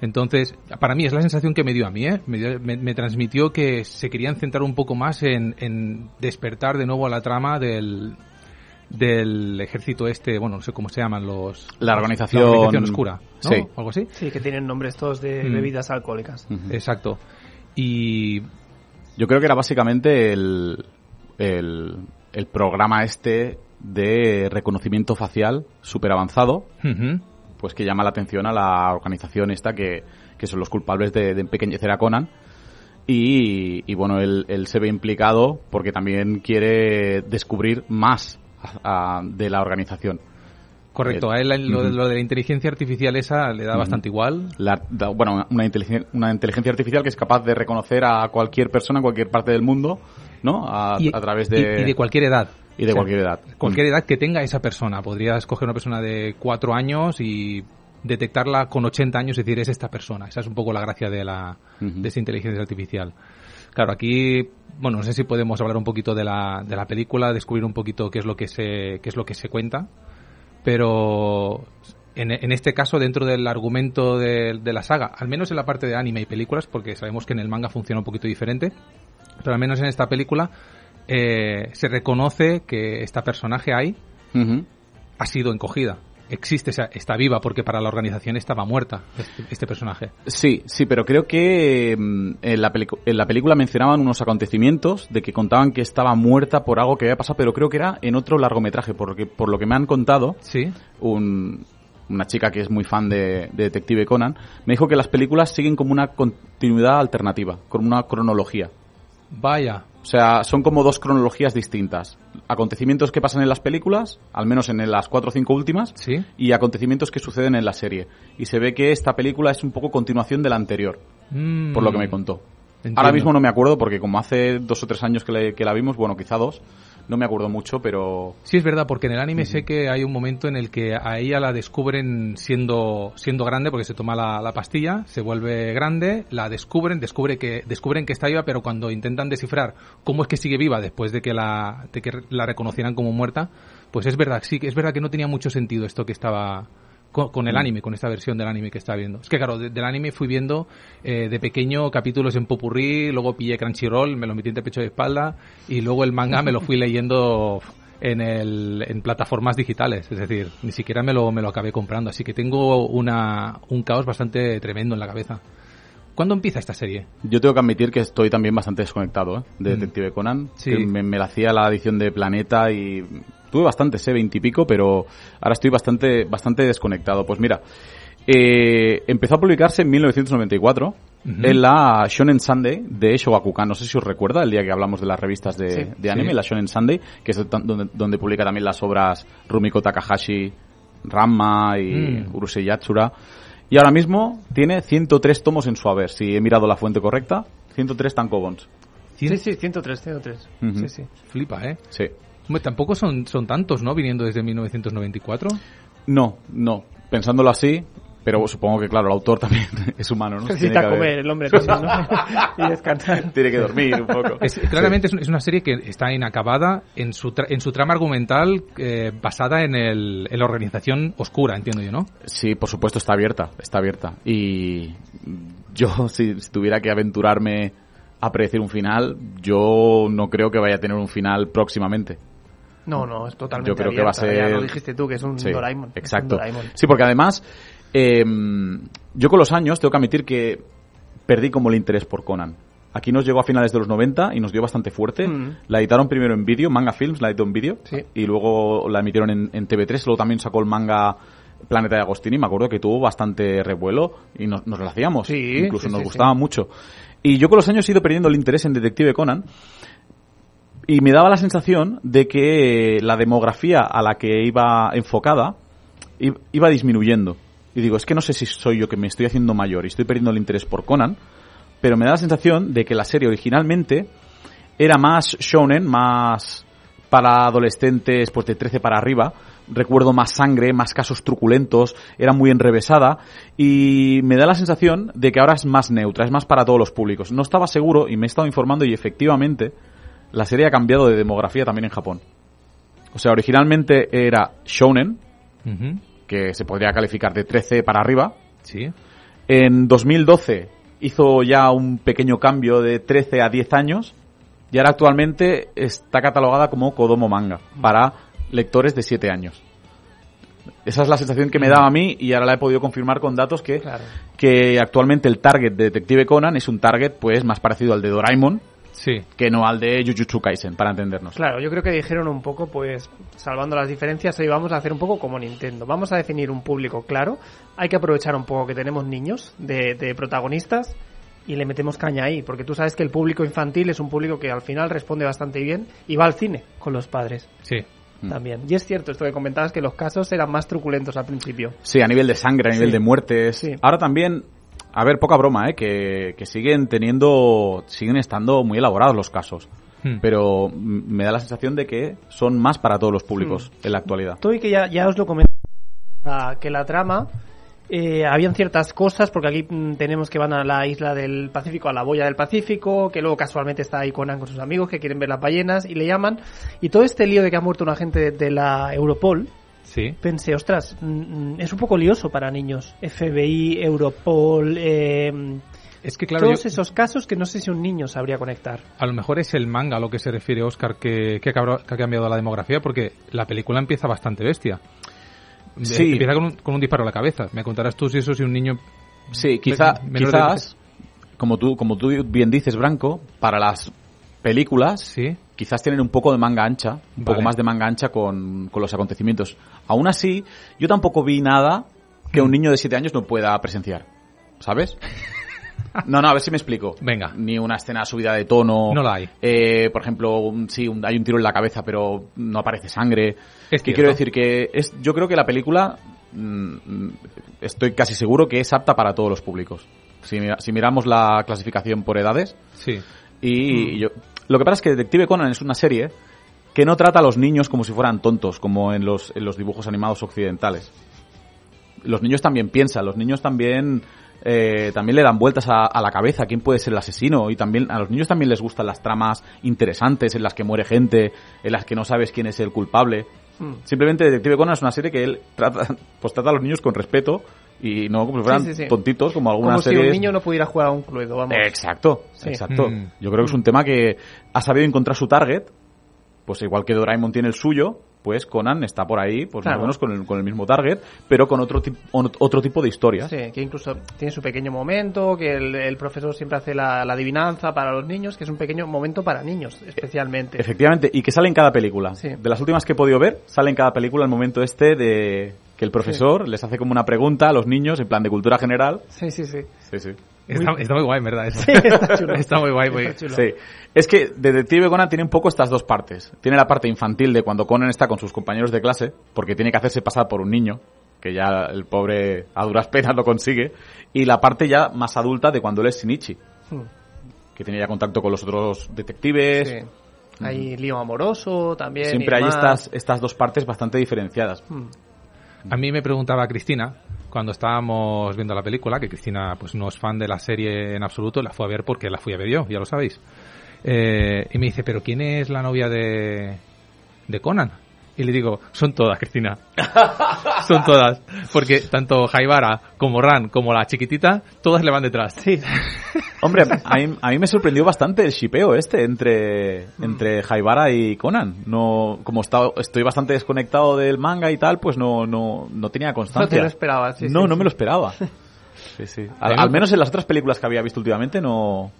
Entonces, para mí es la sensación que me dio a mí, ¿eh? me, dio- me- me transmitió que se querían centrar un poco más en, en despertar de nuevo a la trama del, del ejército este, bueno, no sé cómo se llaman los... La organización- la organización oscura, ¿no? Sí. Algo así. Sí, que tienen nombres todos de Mm. bebidas alcohólicas. Exacto. Y Yo creo que era básicamente el, el, el programa este de reconocimiento facial súper avanzado, Ujú. pues que llama la atención a la organización esta que, que son los culpables de, de empequeñecer a Conan. Y, y bueno, él, él se ve implicado porque también quiere descubrir más a- a- de la organización. Correcto, a él lo, Ujú. lo de la inteligencia artificial esa le da bastante igual. La- da- bueno, una inteligencia, una inteligencia artificial que es capaz de reconocer a cualquier persona en cualquier parte del mundo, ¿no? A, Y- a través de... y de cualquier edad. Y de O sea, cualquier edad. Cualquier edad que tenga esa persona. Podrías coger una persona de cuatro años y detectarla con 80 años y decir es esta persona. Esa es un poco la gracia de la de esa inteligencia artificial. Claro, aquí, bueno, no sé si podemos hablar un poquito de la, de la película, descubrir un poquito qué es lo que se, qué es lo que se cuenta, pero en, en este caso, dentro del argumento de, de la saga, al menos en la parte de anime y películas, porque sabemos que en el manga funciona un poquito diferente, pero al menos en esta película eh, se reconoce que esta personaje ahí ha sido encogida. Existe, está viva porque para la organización estaba muerta este, este personaje. Sí, sí, pero creo que mm, en, la en la película mencionaban unos acontecimientos de que contaban que estaba muerta por algo que había pasado, pero creo que era en otro largometraje, porque por lo que me han contado, Sí. un- una chica que es muy fan de, de Detective Conan, me dijo que las películas siguen como una continuidad alternativa, como una cronología. Vaya. O sea, son como dos cronologías distintas. Acontecimientos que pasan en las películas, al menos en las cuatro o cinco últimas, Sí. y acontecimientos que suceden en la serie. Y se ve que esta película es un poco continuación de la anterior, Mm. por lo que me contó. Entiendo. Ahora mismo no me acuerdo porque como hace dos o tres años que, le- que la vimos, bueno, quizá dos, no me acuerdo mucho, pero... Sí, es verdad, porque en el anime sé que hay un momento en el que a ella la descubren siendo, siendo grande, porque se toma la, la pastilla, se vuelve grande, la descubren, descubre que, descubren que está viva, pero cuando intentan descifrar cómo es que sigue viva después de que la, de que la reconocieran como muerta, pues es verdad, sí, que es verdad que no tenía mucho sentido esto que estaba con, con el Mm. anime, con esta versión del anime que estaba viendo. Es que claro, de- del anime fui viendo eh, de pequeño capítulos en Popurrí, luego pillé Crunchyroll, me lo metí entre pecho y espalda, y luego el manga me lo fui leyendo en, el, en plataformas digitales, es decir, ni siquiera me lo, me lo acabé comprando, así que tengo una, un caos bastante tremendo en la cabeza. ¿Cuándo empieza esta serie? Yo tengo que admitir que estoy también bastante desconectado ¿eh? de Mm. Detective Conan. Sí. Que me, me la hacía la edición de Planeta y tuve bastante, sé, veintipico, pero ahora estoy bastante, bastante desconectado. Pues mira, eh, empezó a publicarse en 1994 Ujú. en la Shonen Sunday de Shogakukan. No sé si os recuerda el día que hablamos de las revistas de, Sí. de anime, Sí. la Shonen Sunday, que es don- donde, donde publica también las obras Rumiko Takahashi, Ranma y Mm. Urusei Yatsura. Y ahora mismo tiene 103 tomos en su haber, si he mirado la fuente correcta. 103 tankobons. Sí, sí, 103, 103. Ujú. Sí, sí. Flipa, ¿eh? Sí. Hombre, tampoco son, son tantos, ¿no? Viniendo desde 1994. No, no. Pensándolo así, pero supongo que, claro, el autor también es humano, ¿no? Tiene Necesita haber- comer el hombre también, ¿no? y descansar. Tiene que dormir un poco. Es- claramente es, es una serie que está inacabada en su, tra- en su trama argumental eh, basada en, el, en la organización oscura, entiendo yo, ¿no? Sí, por supuesto, está abierta, está abierta. Y yo, si, si tuviera que aventurarme a predecir un final, yo no creo que vaya a tener un final próximamente. No, no, es totalmente Yo creo que va a ser... Ya lo dijiste tú, que es un Sí, Doraemon. un Exacto. Doraemon. Sí, porque además, eh, yo con los años tengo que admitir que perdí como el interés por Conan. Aquí nos llegó a finales de los 90 y nos dio bastante fuerte. Mm. La editaron primero en vídeo, Manga Films la editó en vídeo. Sí. Y luego la emitieron en, en TV3. Luego también sacó el manga Planeta de Agostini. Me acuerdo que tuvo bastante revuelo y nos, nos lo hacíamos. Sí, Incluso sí, nos gustaba mucho. Y yo con los años he ido perdiendo el interés en Detective Conan. Y me daba la sensación de que la demografía a la que iba enfocada iba disminuyendo. Y digo, es que no sé si soy yo que me estoy haciendo mayor y estoy perdiendo el interés por Conan, pero me da la sensación de que la serie originalmente era más shonen, más para adolescentes pues de 13 para arriba. Recuerdo más sangre, más casos truculentos, era muy enrevesada y me da la sensación de que ahora es más neutra, es más para todos los públicos. No estaba seguro y me he estado informando y efectivamente la serie ha cambiado de demografía también en Japón. O sea, originalmente era shonen, que se podría calificar de 13 para arriba. Sí. En 2012 hizo ya un pequeño cambio de 13 a 10 años y ahora actualmente está catalogada como Kodomo Manga para lectores de 7 años. Esa es la sensación que me daba a mí y ahora la he podido confirmar con datos que, que actualmente el target de Detective Conan es un target pues más parecido al de Doraemon Sí. que no al de Jujutsu Kaisen, para entendernos. Claro, yo creo que dijeron un poco, pues, salvando las diferencias, hoy vamos a hacer un poco como Nintendo. Vamos a definir un público claro. Hay que aprovechar un poco que tenemos niños de, de protagonistas y le metemos caña ahí, porque tú sabes que el público infantil es un público que al final responde bastante bien y va al cine con los padres. Sí. También. Y es cierto esto que comentabas que los casos eran más truculentos al principio. Sí, a nivel de sangre, a nivel Sí. de muertes. Sí. Ahora también, a ver, poca broma, ¿eh? Que, que siguen teniendo, siguen estando muy elaborados los casos. Hmm. Pero me da la sensación de que son más para todos los públicos en la actualidad. Estoy que ya, ya os lo comenté, que la trama, eh, habían ciertas cosas, porque aquí mm, tenemos que van a la isla del Pacífico, a la boya del Pacífico, que luego casualmente está ahí Conan con sus amigos que quieren ver las ballenas y le llaman. Y todo este lío de que ha muerto un agente de, de la Europol, Sí. pensé, ostras, mm, mm, es un poco lioso para niños. FBI, Europol, eh, Es que claro, todos yo- esos casos que no sé si un niño sabría conectar. a lo mejor es el manga a lo que se refiere Oscar que, que, que ha cambiado la demografía porque la película empieza bastante bestia. De- Sí. Empieza con un, con un disparo a la cabeza. Me contarás tú si eso si un niño... Sí, quizá, de- quizás, como tú, como tú bien dices, Branco, para las películas, Sí. quizás tienen un poco de manga ancha, un poco más de manga ancha con, con los acontecimientos. Aún así, yo tampoco vi nada que un niño de 7 años no pueda presenciar. ¿Sabes? No, no, a ver si me explico. Venga. Ni una escena subida de tono. No la hay. Eh, por ejemplo, un- sí, un- hay un tiro en la cabeza, pero no aparece sangre. Es que quiero decir que es, yo creo que la película, mm, mm, estoy casi seguro que es apta para todos los públicos. Si, si miramos la clasificación por edades, Sí. y yo, lo que pasa es que Detective Conan es una serie que no trata a los niños como si fueran tontos, como en los, en los dibujos animados occidentales. Los niños también piensan, los niños también eh, también le dan vueltas a, a la cabeza quién puede ser el asesino y también a los niños también les gustan las tramas interesantes en las que muere gente, en las que no sabes quién es el culpable. Hmm. Simplemente Detective Conan es una serie que él trata, pues trata a los niños con respeto y no como si fueran Sí, sí, sí. tontitos como algunas Como si series. un niño no pudiera jugar a un cluedo, vamos. Exacto, Sí. exacto. Mm. Yo creo que es un tema que ha sabido encontrar su target, pues igual que Doraemon tiene el suyo, pues Conan está por ahí, pues Claro. más o menos con el, con el mismo target, pero con otro, tip- otro tipo de historias. Sí, que incluso tiene su pequeño momento, que el, el profesor siempre hace la, la adivinanza para los niños, que es un pequeño momento para niños, especialmente. Efectivamente, y que sale en cada película. Sí. De las últimas que he podido ver, sale en cada película el momento este de que el profesor les hace como una pregunta a los niños en plan de cultura general. Sí, sí, sí. Sí, sí. Está, está muy guay, en verdad. Sí, está chulo. Está muy guay. chulo. Sí. Es que Detective Conan tiene un poco estas dos partes. Tiene la parte infantil de cuando Conan está con sus compañeros de clase, porque tiene que hacerse pasar por un niño, que ya el pobre a duras penas lo consigue, y la parte ya más adulta de cuando él es Shinichi. Hmm. que tenía ya contacto con los otros detectives. Sí. Hay lío amoroso también. Siempre y hay estas, estas dos partes bastante diferenciadas. Mm. A mí me preguntaba Cristina, cuando estábamos viendo la película, que Cristina pues no es fan de la serie en absoluto, la fue a ver porque la fui a ver yo, ya lo sabéis. Eh, y me dice, ¿pero quién es la novia de, de Conan? Y le digo, son todas, Cristina. son todas. Porque tanto Jaibara como Ran como la chiquitita, todas le van detrás. Sí. Hombre, a mí, a mí me sorprendió bastante el shipeo este entre, entre Jaibara y Conan. No, como está, estoy bastante desconectado del manga y tal, pues no, no, no tenía constancia. No te lo esperabas, sí, No, sí, no sí. me lo esperaba. Sí, sí. Al, me- al menos en las otras películas que había visto últimamente no...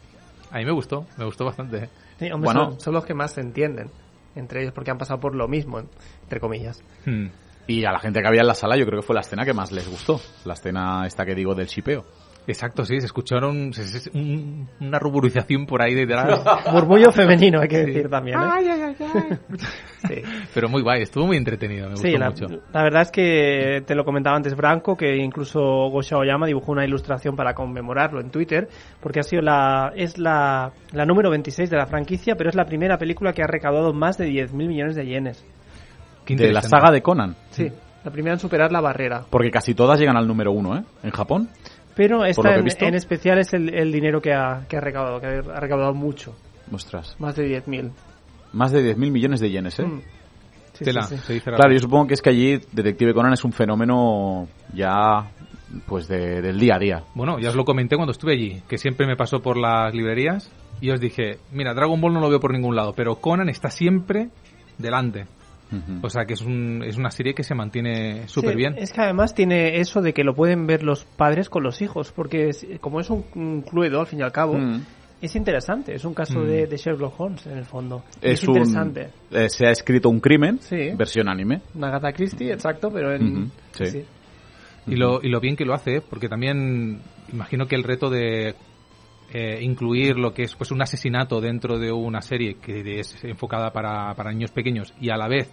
A mí me gustó, me gustó bastante. Sí, hombre, Bueno. son, son los que más se entienden entre ellos porque han pasado por lo mismo, entre comillas. Hmm. Y a la gente que había en la sala yo creo que fue la escena que más les gustó. La escena esta que digo del shipeo. Exacto, sí, se escucharon se- se- un- una ruborización por ahí detrás. Murmullo femenino, hay que Sí. decir también. ¿eh? Ay, ay, ay, ay. Pero muy guay, estuvo muy entretenido, me gustó Sí, la, mucho. la verdad es que te lo comentaba antes Branco, que incluso Gosha Oyama dibujó una ilustración para conmemorarlo en Twitter, porque ha sido la, es la, la número 26 de la franquicia, pero es la primera película que ha recaudado más de 10.000 millones de yenes. De la saga de Conan. Sí, la primera en superar la barrera. Porque casi todas llegan al número uno, ¿eh? En Japón. Pero esta en, visto. en especial es el, el dinero que ha, que ha recaudado, que ha recaudado mucho, Ostras. más de 10.000. Más de 10.000 millones de yenes, ¿eh? Mm. Sí, Tela, sí, sí. se dice Claro, yo supongo que es que allí Detective Conan es un fenómeno ya pues de- del día a día. Bueno, ya os lo comenté cuando estuve allí, que siempre me pasó por las librerías y os dije, mira, Dragon Ball no lo veo por ningún lado, pero Conan está siempre delante. O sea que es, un, es una serie que se mantiene súper Sí, bien. Es que además tiene eso de que lo pueden ver los padres con los hijos, porque es- como es un, un cluedo, al fin y al cabo, Mm. es interesante. Es un caso Mm. de, de Sherlock Holmes, en el fondo. Es, un, interesante. eh, se ha escrito un crimen, Sí. versión anime. Una Agatha Christie, exacto, pero en... Sí. Y lo, y lo bien que lo hace, porque también imagino que el reto de eh, incluir lo que es pues un asesinato dentro de una serie que es enfocada para, para niños pequeños y a la vez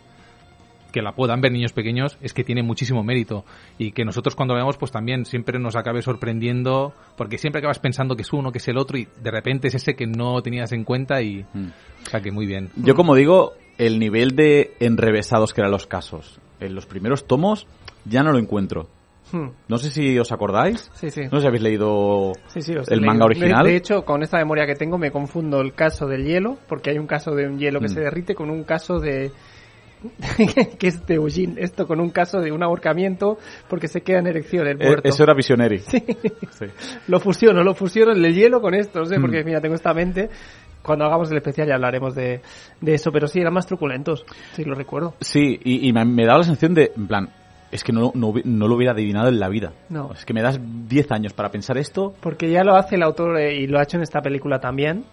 que la puedan ver niños pequeños es que tiene muchísimo mérito y que nosotros cuando vemos pues también siempre nos acabe sorprendiendo porque siempre acabas pensando que es uno que es el otro y de repente es ese que no tenías en cuenta y o sea que muy bien Yo como digo, el nivel de enrevesados que eran los casos en los primeros tomos ya no lo encuentro. Hmm. No sé si os acordáis. Sí, sí. No sé si habéis leído Sí, el leído. manga De- original. De, hecho, con esta memoria que tengo me confundo el caso del hielo, porque hay un caso de un hielo que Mm. se derrite con un caso de... que es de Eugene, esto con un caso de un ahorcamiento porque se queda en erección el Eh, muerto. eso era Visionary. Sí. Sí. Lo fusiono, lo fusiono el hielo con esto, no sé, Mm. porque mira, tengo esta mente. Cuando hagamos el especial ya hablaremos de, de eso, pero sí, eran más truculentos, sí, lo recuerdo. Sí, y, y me, me da la sensación de, en plan, es que no, no, no lo hubiera adivinado en la vida. No. Es que me das 10 años para pensar esto. Porque ya lo hace el autor eh, y lo ha hecho en esta película también.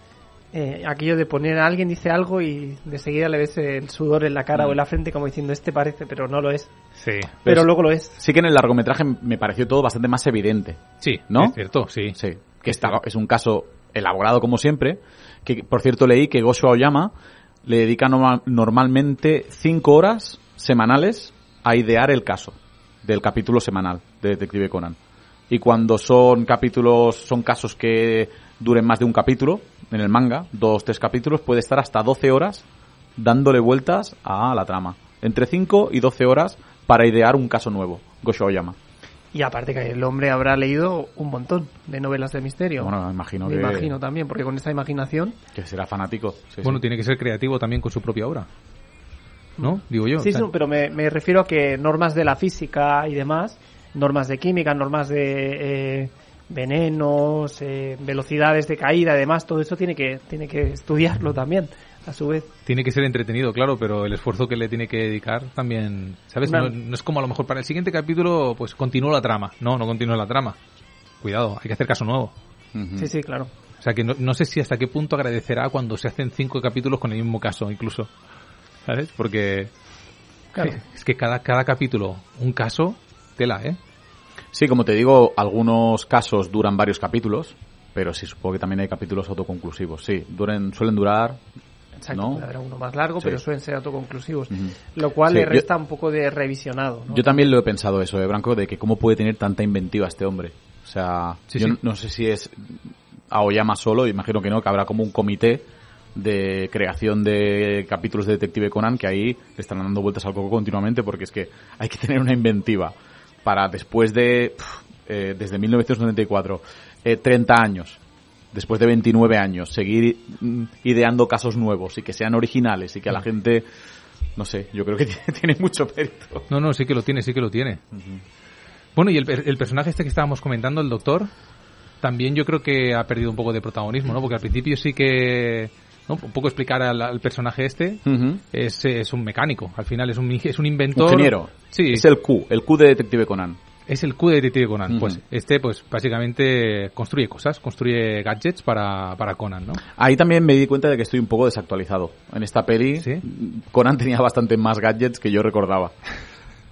Eh, aquello de poner a alguien dice algo y de seguida le ves el sudor en la cara o en la frente como diciendo este parece pero no lo es. sí Pero luego lo es. Sí que en el largometraje me pareció todo bastante más evidente. sí ¿No? es cierto sí Sí, que está, es un caso elaborado como siempre, que por cierto leí que Gosho Aoyama le dedica norma- normalmente 5 horas semanales a idear el caso del capítulo semanal de Detective Conan. Y cuando son capítulos, son casos que duren más de un capítulo en el manga, dos, tres capítulos, puede estar hasta 12 horas dándole vueltas a la trama. Entre 5 y 12 horas para idear un caso nuevo, Gosho Aoyama. Y aparte que el hombre habrá leído un montón de novelas de misterio. Bueno, me imagino Me que, imagino también, porque con esta imaginación... que será fanático. Sí, bueno sí. tiene que ser creativo también con su propia obra ¿no? digo yo Sí, o sea, sí, pero me, me refiero a que normas de la física y demás, normas de química, normas de eh, venenos, eh, velocidades de caída y demás, todo eso tiene que, tiene que estudiarlo también, a su vez. tiene que ser entretenido, claro, pero el esfuerzo que le tiene que dedicar también, ¿sabes? No, no es como a lo mejor para el siguiente capítulo, pues continúa la trama. No, no continúa la trama. Cuidado, hay que hacer caso nuevo. Sí, sí, claro. O sea que no, no sé si hasta qué punto agradecerá cuando se hacen cinco capítulos con el mismo caso, incluso. ¿Sabes? Porque Claro. es que cada, cada capítulo, un caso, tela, ¿eh? Sí, como te digo, algunos casos duran varios capítulos, pero sí supongo que también hay capítulos autoconclusivos. Sí, duren, suelen durar. Exacto, ¿no? puede haber uno más largo, Sí. pero suelen ser autoconclusivos. Lo cual Sí, le yo- resta un poco de revisionado. ¿no? Yo también lo he pensado eso, eh, Branco, de que cómo puede tener tanta inventiva este hombre. O sea, Sí, yo no sé si es Aoyama solo, imagino que no, que habrá como un comité de creación de capítulos de Detective Conan que ahí le están dando vueltas al coco continuamente porque es que hay que tener una inventiva para después de, eh, desde 1994, eh, 30 años, después de 29 años, seguir mm, ideando casos nuevos y que sean originales y que a la gente, no sé, yo creo que tiene, mucho mérito. No, no, sí que lo tiene, sí que lo tiene. Bueno, y el, el personaje este que estábamos comentando, el doctor, también yo creo que ha perdido un poco de protagonismo, ¿no? Porque al principio sí que... ¿no? Un poco explicar al, al personaje este, es, es un mecánico, al final es un, es un inventor. Ingeniero. Sí. Es el Q, el Q de Detective Conan. Es el Q de Detective Conan. Pues este, pues básicamente construye cosas, construye gadgets para, para Conan, ¿no? Ahí también me di cuenta de que estoy un poco desactualizado. En esta peli, Conan tenía bastante más gadgets que yo recordaba.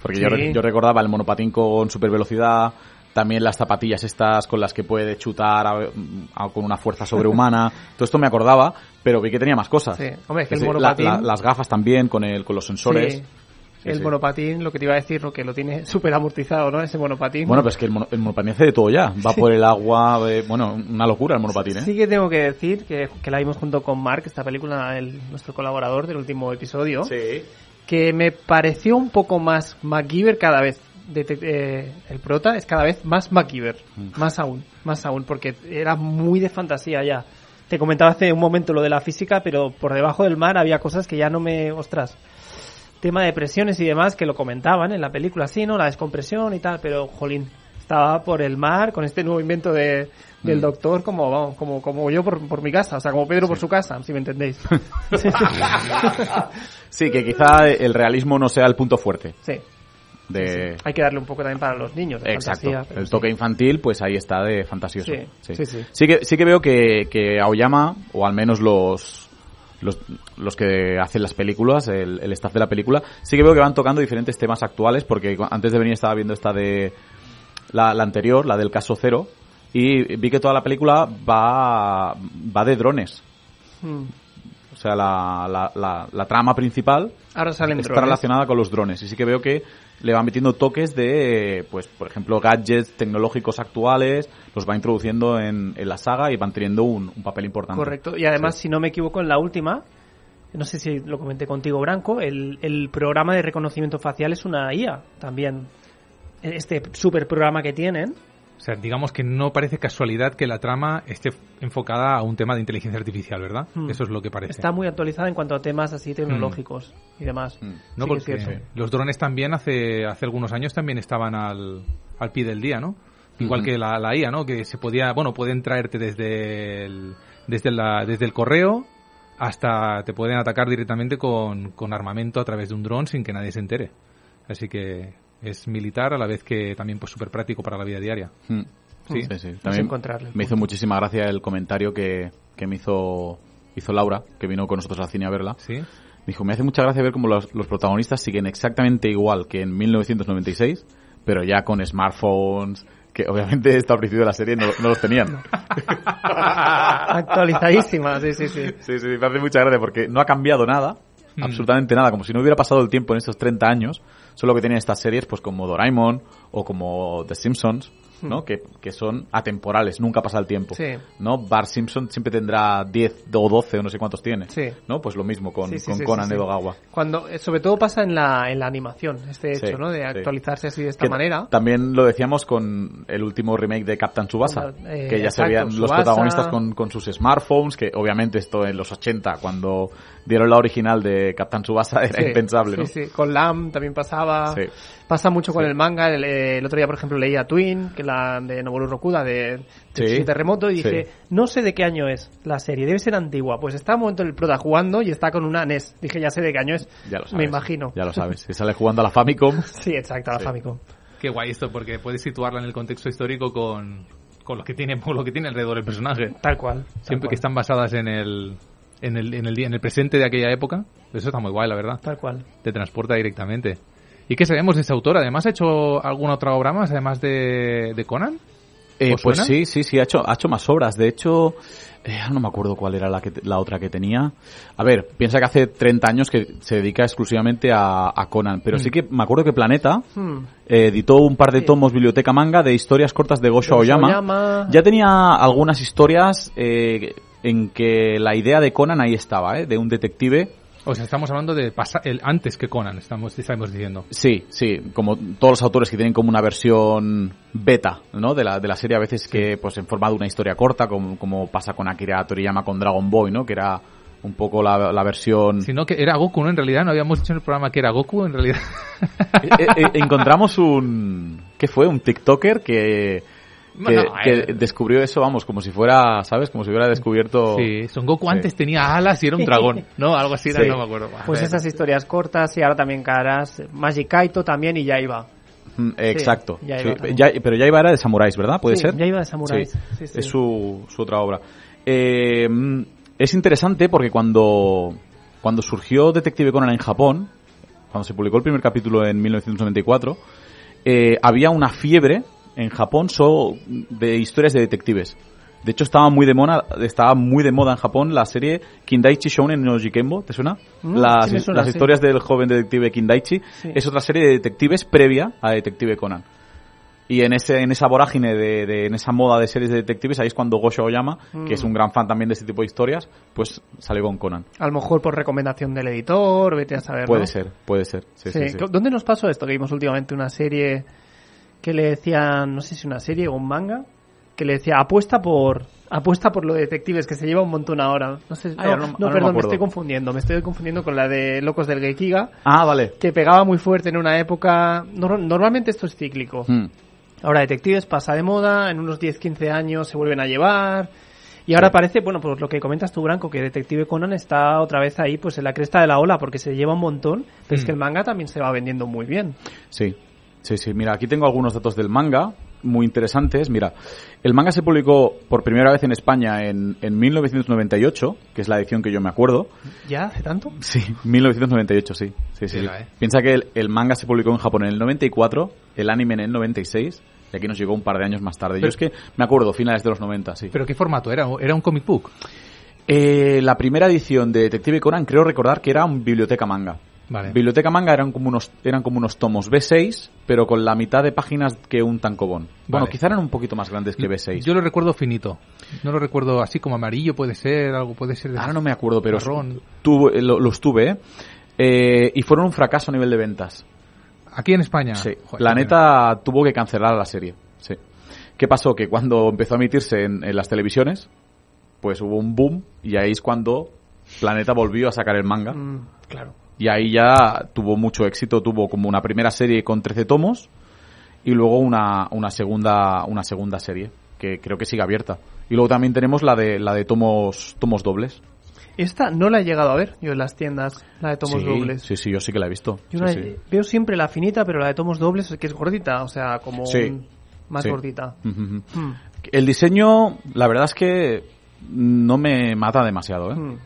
Porque yo, Sí. re- yo recordaba el monopatín con super velocidad, también las zapatillas estas con las que puede chutar a- a- con una fuerza sobrehumana. Todo esto me acordaba, pero vi que tenía más cosas. Sí. Hombre, es que el Sí, monopatín- la- las gafas también con el con los sensores. Sí. Sí, el sí. monopatín, lo que te iba a decir, lo que lo tiene súper amortizado, ¿no? Ese monopatín. Bueno, pues que el, mono- el monopatín hace de todo ya. Va Sí. por el agua, eh, bueno, una locura el monopatín, ¿eh? Sí que tengo que decir que, que la vimos junto con Mark, esta película, el, nuestro colaborador del último episodio, que me pareció un poco más MacGyver cada vez. Eh, el prota es cada vez más MacGyver, Mm. más aún, más aún, porque era muy de fantasía ya. Te comentaba hace un momento lo de la física, pero por debajo del mar había cosas que ya no me... Ostras, tema de presiones y demás que lo comentaban en la película, sí, ¿no? La descompresión y tal, pero, jolín, estaba por el mar con este nuevo invento de, del Mm. doctor como, vamos, como, como yo por, por mi casa, o sea, como Pedro por su casa, si me entendéis. Sí, que quizá el realismo no sea el punto fuerte. Sí. De... Hay que darle un poco también para los niños. De Exacto. fantasía, el sí. toque infantil, pues ahí está de fantasioso. Sí, sí, sí. Sí que, sí que veo que, que Aoyama, o al menos los, los, los que hacen las películas, el, el staff de la película, sí que veo que van tocando diferentes temas actuales, porque antes de venir estaba viendo esta de la, la anterior, la del caso cero, y vi que toda la película va, va de drones. Mm. O sea, la, la, la, la trama principal Ahora salen está drones. relacionada con los drones. Y sí que veo que le van metiendo toques de, pues, por ejemplo, gadgets tecnológicos actuales, los va introduciendo en, en la saga y van teniendo un, un papel importante. Correcto. Y además, si no me equivoco, en la última, no sé si lo comenté contigo, Branco, el, el programa de reconocimiento facial es una IA también. Este super programa que tienen. O sea, digamos que no parece casualidad que la trama esté enfocada a un tema de inteligencia artificial, ¿verdad? Hmm. Eso es lo que parece. Está muy actualizada en cuanto a temas así tecnológicos y demás. No, Sí es porque cierto. los drones también hace, hace algunos años también estaban al, al pie del día, ¿no? Igual que la, la IA, ¿no? Que se podía, bueno, pueden traerte desde el, desde la, desde el correo hasta te pueden atacar directamente con, con armamento a través de un dron sin que nadie se entere. Así que es militar a la vez que también pues súper práctico para la vida diaria. Mm. Sí. sí, sí. A También encontrarle me hizo muchísima gracia el comentario que, que me hizo, hizo Laura, que vino con nosotros al cine a verla. Sí. Me dijo, me hace mucha gracia ver cómo los, los protagonistas siguen exactamente igual que en 1996, pero ya con smartphones, que obviamente esto al principio de la serie no, no los tenían. Actualizadísima, sí, sí, sí. Sí, sí, me hace mucha gracia porque no ha cambiado nada, Mm. absolutamente nada, como si no hubiera pasado el tiempo en estos 30 años, solo que tienen estas series pues como Doraemon o como The Simpsons, ¿no? Mm. Que, que son atemporales, nunca pasa el tiempo, Sí. ¿no? Bart Simpson siempre tendrá 10 o 12 o no sé cuántos tiene, Sí. ¿no? Pues lo mismo con, Sí, con Conan. Edogawa. Cuando, eh, sobre todo pasa en la, en la animación, este hecho, ¿no? De actualizarse así de esta Que manera. También lo decíamos con el último remake de Captain Tsubasa, eh, que ya se exacto, veían los Tsubasa. protagonistas con, con sus smartphones, que obviamente esto en los 80, cuando dieron la original de Captain Tsubasa, era impensable, ¿no? Sí, sí. Con LAM también pasaba. Pasa mucho con el manga. El, eh, el otro día, por ejemplo, leía Twin, que la de Noboru Rokuda, de, de Sí. Terremoto, y Sí. dije, no sé de qué año es la serie, debe ser antigua. Pues está un momento el prota jugando y está con una NES. Dije, ya sé de qué año es. Ya lo sabes. Me imagino. Ya lo sabes. Se sale jugando a la Famicom. sí, exacto, a la Sí. Famicom. Qué guay esto, porque puedes situarla en el contexto histórico con, con lo que tiene, con lo que tiene alrededor el personaje. Tal cual. Siempre cual. que están basadas en el, en el, en el día, en el presente de aquella época. Eso está muy guay, la verdad. Tal cual. Te transporta directamente. ¿Y qué sabemos de ese autor? Además, ¿ha hecho alguna otra obra más, además de, de Conan? Eh, ¿Os pues sí, sí, sí, ha hecho, ha hecho más obras. De hecho, eh, no me acuerdo cuál era la, que, la otra que tenía. A ver, piensa que hace 30 años que se dedica exclusivamente a, a Conan. Pero Mm. sí que me acuerdo que Planeta Hmm. eh, editó un par de tomos biblioteca manga de historias cortas de Gosho Aoyama. Aoyama. Ya tenía algunas historias eh, en que la idea de Conan ahí estaba, ¿eh? de un detective O sea, estamos hablando de pasa- el antes que Conan, estamos, estamos diciendo. Sí, sí, como todos los autores que tienen como una versión beta, ¿no? De la, de la serie a veces que, pues, en forma de una historia corta, como, como pasa con Akira Toriyama con Dragon Boy, ¿no? Que era un poco la, la versión... Sino que era Goku, ¿no? En realidad no habíamos dicho en el programa que era Goku, en realidad. Eh, eh, encontramos un... ¿Qué fue? Un TikToker que... Que, Bueno, que eh. descubrió eso, vamos, como si fuera, ¿sabes? Como si hubiera descubierto... Sí, Son Goku Sí. antes tenía alas y era un dragón, ¿no? Algo así era, Sí. no me acuerdo. Pues esas historias cortas y ahora también caras. Magic Kaito también y ya iba. Mm, Exacto. ya iba pero ya iba era de samuráis, ¿verdad? ¿Puede Sí, ser? ya iba de samuráis. Sí, Sí, sí. Es su, su otra obra. Eh, es interesante porque cuando, cuando surgió Detective Conan en Japón, cuando se publicó el primer capítulo en 1994, eh, había una fiebre en Japón solo de historias de detectives. De hecho, estaba muy de moda, estaba muy de moda en Japón la serie Kindaichi Shounen no Jikembo, ¿te suena? Mm, las sí me suena, las sí. historias del joven detective Kindaichi. Sí. Es otra serie de detectives previa a Detective Conan. Y en ese en esa vorágine de, de- en esa moda de series de detectives ahí es cuando Gosho Oyama, Mm. que es un gran fan también de este tipo de historias, pues sale con Conan. A lo mejor por recomendación del editor, vete a saber. Puede ¿no? ser, puede ser. Sí, sí, sí. ¿Dónde nos pasó esto? Que vimos últimamente una serie que le decían, no sé si una serie o un manga, que le decía apuesta por apuesta por lo de detectives que se lleva un montón ahora. No sé, Ah, no, perdón, me, estoy confundiendo, me estoy confundiendo con la de Locos del Gekiga, Ah, vale. que pegaba muy fuerte en una época. nor- normalmente esto es cíclico. Hmm. Ahora detectives pasa de moda, en unos 10-15 años se vuelven a llevar. Y ahora parece, bueno, pues lo que comentas tú, Branco, que Detective Conan está otra vez ahí, pues en la cresta de la ola, porque se lleva un montón, pero es Mm. que el manga también se va vendiendo muy bien. Sí, sí, sí. Mira, aquí tengo algunos datos del manga muy interesantes. Mira, el manga se publicó por primera vez en España en, en 1998, que es la edición que yo me acuerdo. ¿Ya? ¿Hace tanto? Sí, 1998, sí. sí, sí, sí. ¿eh? Piensa que el, el manga se publicó en Japón en el 94, el anime en el 96, y aquí nos llegó un par de años más tarde. Pero- yo es que me acuerdo, finales de los 90, sí. ¿Pero qué formato era? ¿Era un comic book? Eh, la primera edición de Detective Conan creo recordar que era un biblioteca manga. Vale. Biblioteca manga eran como unos eran como unos tomos B6, pero con la mitad de páginas que un tankobon. Bueno, Vale. quizá eran un poquito más grandes que B6. Yo lo recuerdo finito. No lo recuerdo así como amarillo, puede ser, algo puede ser de... Ahora no me acuerdo, pero tuve- lo- los tuve, ¿eh? Eh, y fueron un fracaso a nivel de ventas. Aquí en España. Sí. Joder, la qué neta tuvo que cancelar la serie. Sí. ¿Qué pasó? Que cuando empezó a emitirse en, en las televisiones, pues hubo un boom y ahí es cuando Planeta volvió a sacar el manga. Mm, claro. Y ahí ya tuvo mucho éxito, tuvo como una primera serie con 13 tomos y luego una, una segunda una segunda serie que creo que sigue abierta. Y luego también tenemos la de la de tomos tomos dobles. Esta no la he llegado a ver yo en las tiendas, la de tomos sí, dobles. Sí, sí, yo sí que la he visto. Yo Sí, la- sí. Veo siempre la finita, pero la de tomos dobles que es gordita, o sea, como un- más gordita. Hmm. El diseño, la verdad es que no me mata demasiado, ¿eh? Hmm.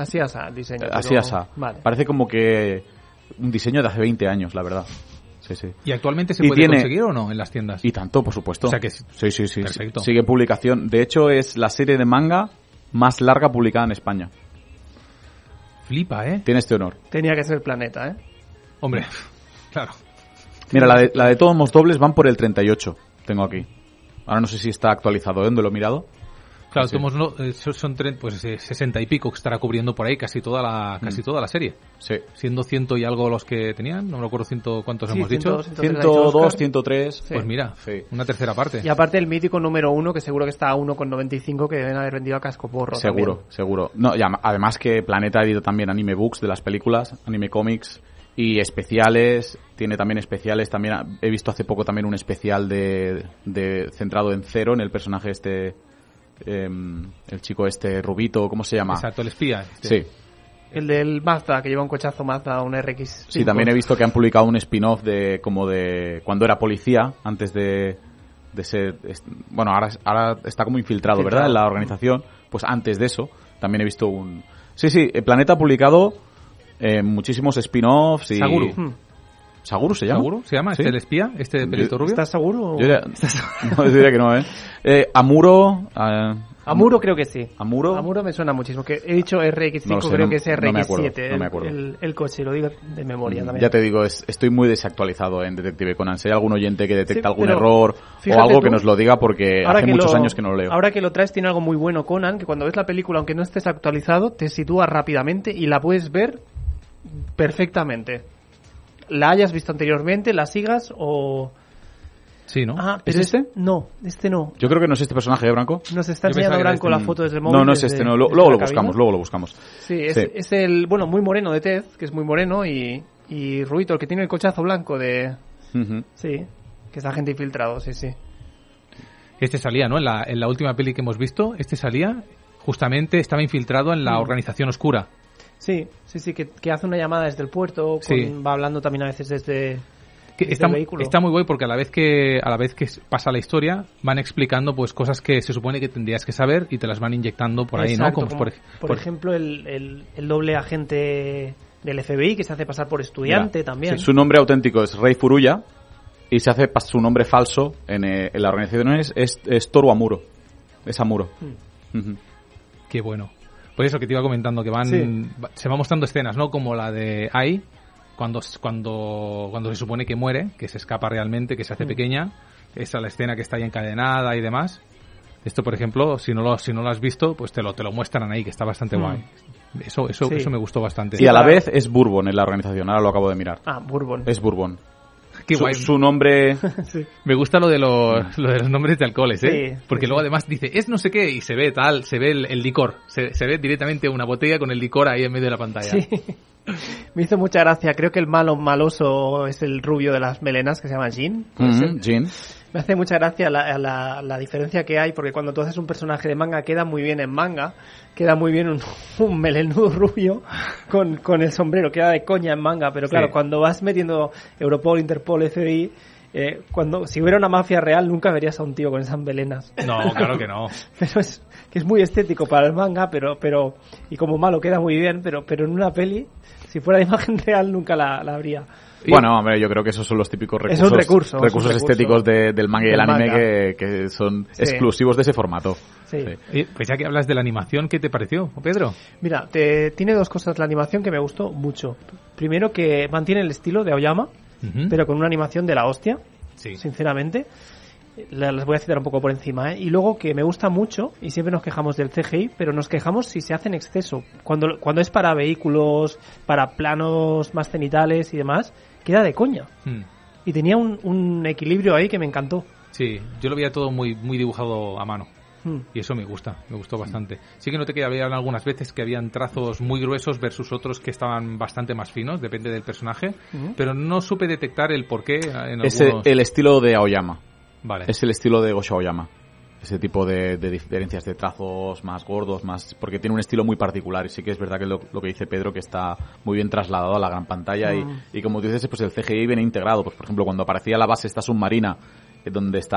Así asa el diseño. Así pero- asa. Vale. Parece como que un diseño de hace 20 años, la verdad. Sí, sí. ¿Y actualmente se Y puede tiene- conseguir o no en las tiendas? Y tanto, por supuesto. O sea que sí, sí, sí. Perfecto. Sigue publicación. De hecho, es la serie de manga más larga publicada en España. Flipa, ¿eh? Tiene este honor. Tenía que ser planeta, ¿eh? Hombre, claro. Mira, la de, la de tomos dobles van por el 38. Tengo aquí. Ahora no sé si está actualizado. ¿eh? ¿Dónde lo he mirado? Claro, Sí. tomos no, eh, son, pues eh, 60 y pico que estará cubriendo por ahí casi toda la casi Mm. toda la serie. Sí. Siendo ciento y algo los que tenían, no me acuerdo ciento cuántos Sí, hemos ciento- dicho. ciento- 102, 102, 103. Pues mira, una tercera parte. Y aparte el mítico número uno, que seguro que está a 1,95, que deben haber vendido a casco porro. Seguro, también. seguro. No, y además que Planeta ha editado también anime books de las películas, anime comics y especiales. Tiene también especiales. También ha- he visto hace poco también un especial de, de centrado en Cero, en el personaje este, em, el chico este rubito, ¿cómo se llama? Exacto, el espía. este. Sí. El del Mazda, que lleva un cochazo Mazda, un RX. Sí, también he visto que han publicado un spin-off de como de cuando era policía, antes de, de ser... Bueno, ahora, ahora está como infiltrado, ¿verdad? En la organización. Pues antes de eso también he visto un... Sí, sí, el Planeta ha publicado eh, muchísimos spin-offs y... Saguru. ¿Saguro se llama? ¿Saguro se llama? Sí. ¿Este el espía? ¿Este pelito rubio? ¿Estás seguro? Yo diría, no, yo diría que no, ¿eh? eh Amuro... eh, Amuro creo que sí. ¿Amuro? Amuro me suena muchísimo. Que he dicho RX5, No sé, creo no- que es no me RX7 acuerdo, no me acuerdo. El, el- el coche, lo digo de memoria también. Ya te digo, es- estoy muy desactualizado en Detective Conan. Si hay algún oyente que detecta Sí, algún error o algo que nos lo diga porque hace muchos lo- años que no lo leo. Ahora que lo traes tiene algo muy bueno Conan, que cuando ves la película, aunque no estés actualizado, te sitúa rápidamente y la puedes ver perfectamente. La hayas visto anteriormente, la sigas o... Sí, ¿no? Ah, ¿Es este? No, este no. Yo creo que no es este personaje, ¿eh, Branco? Nos está enseñando Branco este. la foto desde el móvil. No, no es desde- este, no. Luego lo buscamos, luego lo buscamos. Sí, es, Sí. es el, bueno, muy moreno de Ted, que es muy moreno, y, y Ruito, el que tiene el cochazo blanco de... Sí, que es agente infiltrado, sí, sí. Este salía, ¿no? En la, en la última peli que hemos visto, este salía, justamente estaba infiltrado en la Mm. organización oscura. Sí, sí, sí, que, que hace una llamada desde el puerto, con- Sí. va hablando también a veces desde, Que desde está, el vehículo. está muy guay porque a la vez que a la vez que pasa la historia van explicando pues cosas que se supone que tendrías que saber y te las van inyectando por ahí, ¿no? Exacto, Como, como, por, ej- por por- ejemplo, el, el, el doble agente del FBI que se hace pasar por estudiante también. sí, su nombre auténtico es Rey Furuya y se hace su nombre falso en, eh, en la organización es, es, es Toru Amuro. Es Amuro. Hmm. Qué bueno. Pues eso que te iba comentando, que van Sí. se van mostrando escenas, ¿no? Como la de Ai, cuando, cuando, cuando se supone que muere, que se escapa realmente, que se hace Mm. pequeña. Esa la escena que está ahí encadenada y demás. Esto, por ejemplo, si no lo, si no lo has visto, pues te lo, te lo muestran ahí, que está bastante Mm. guay. Eso, eso, Sí. eso me gustó bastante. Y a la vez es Bourbon en la organización, ahora lo acabo de mirar. Ah, Bourbon. Es Bourbon. Qué su, guay. su nombre... Me gusta lo de los, lo de los nombres de alcoholes, ¿eh? Sí, Porque sí, luego además dice, es no sé qué, y se ve tal, se ve el, el licor. Se, se ve directamente una botella con el licor ahí en medio de la pantalla. Sí. Me hizo mucha gracia. Creo que el malo maloso es el rubio de las melenas que se llama Jean. Ujú, Jean. Me hace mucha gracia la, la, la diferencia que hay, porque cuando tú haces un personaje de manga queda muy bien en manga, queda muy bien un, un melenudo rubio con, con el sombrero, queda de coña en manga, pero claro, Sí. cuando vas metiendo Europol, Interpol, FBI, eh, cuando si hubiera una mafia real nunca verías a un tío con esas melenas. No, claro que no. Pero es que es muy estético para el manga, pero pero y como malo queda muy bien, pero pero en una peli, si fuera de imagen real nunca la, la habría. Bueno, hombre, yo creo que esos son los típicos Es recursos, un recurso, es un recursos recurso estéticos de- del manga y del el anime que, que son Sí. exclusivos de ese formato. Sí. Pues ya que hablas de la animación, ¿qué te pareció, Pedro? Mira, te- tiene dos cosas la animación que me gustó mucho. Primero que mantiene el estilo de Aoyama, pero con una animación de la hostia, Sí. sinceramente. La- Las voy a citar un poco por encima, ¿eh? Y luego que me gusta mucho, y siempre nos quejamos del CGI, pero nos quejamos si se hace en exceso. Cuando, cuando es para vehículos, para planos más cenitales y demás, queda de coña. Hmm. Y tenía un, un equilibrio ahí que me encantó. Sí, yo lo veía todo muy, muy dibujado a mano. Hmm. Y eso me gusta, me gustó bastante. Sí que noté que había algunas veces que habían trazos muy gruesos versus otros que estaban bastante más finos, depende del personaje, Ujú. pero no supe detectar el porqué en Es algunos... el estilo de Aoyama. Vale. Es el estilo de Gosho Aoyama. Ese tipo de, de diferencias de trazos más gordos, más porque tiene un estilo muy particular. Y sí que es verdad que lo, lo que dice Pedro, que está muy bien trasladado a la gran pantalla. Y, y como tú dices, pues el CGI viene integrado. Pues por ejemplo, cuando aparecía la base esta submarina, eh, donde está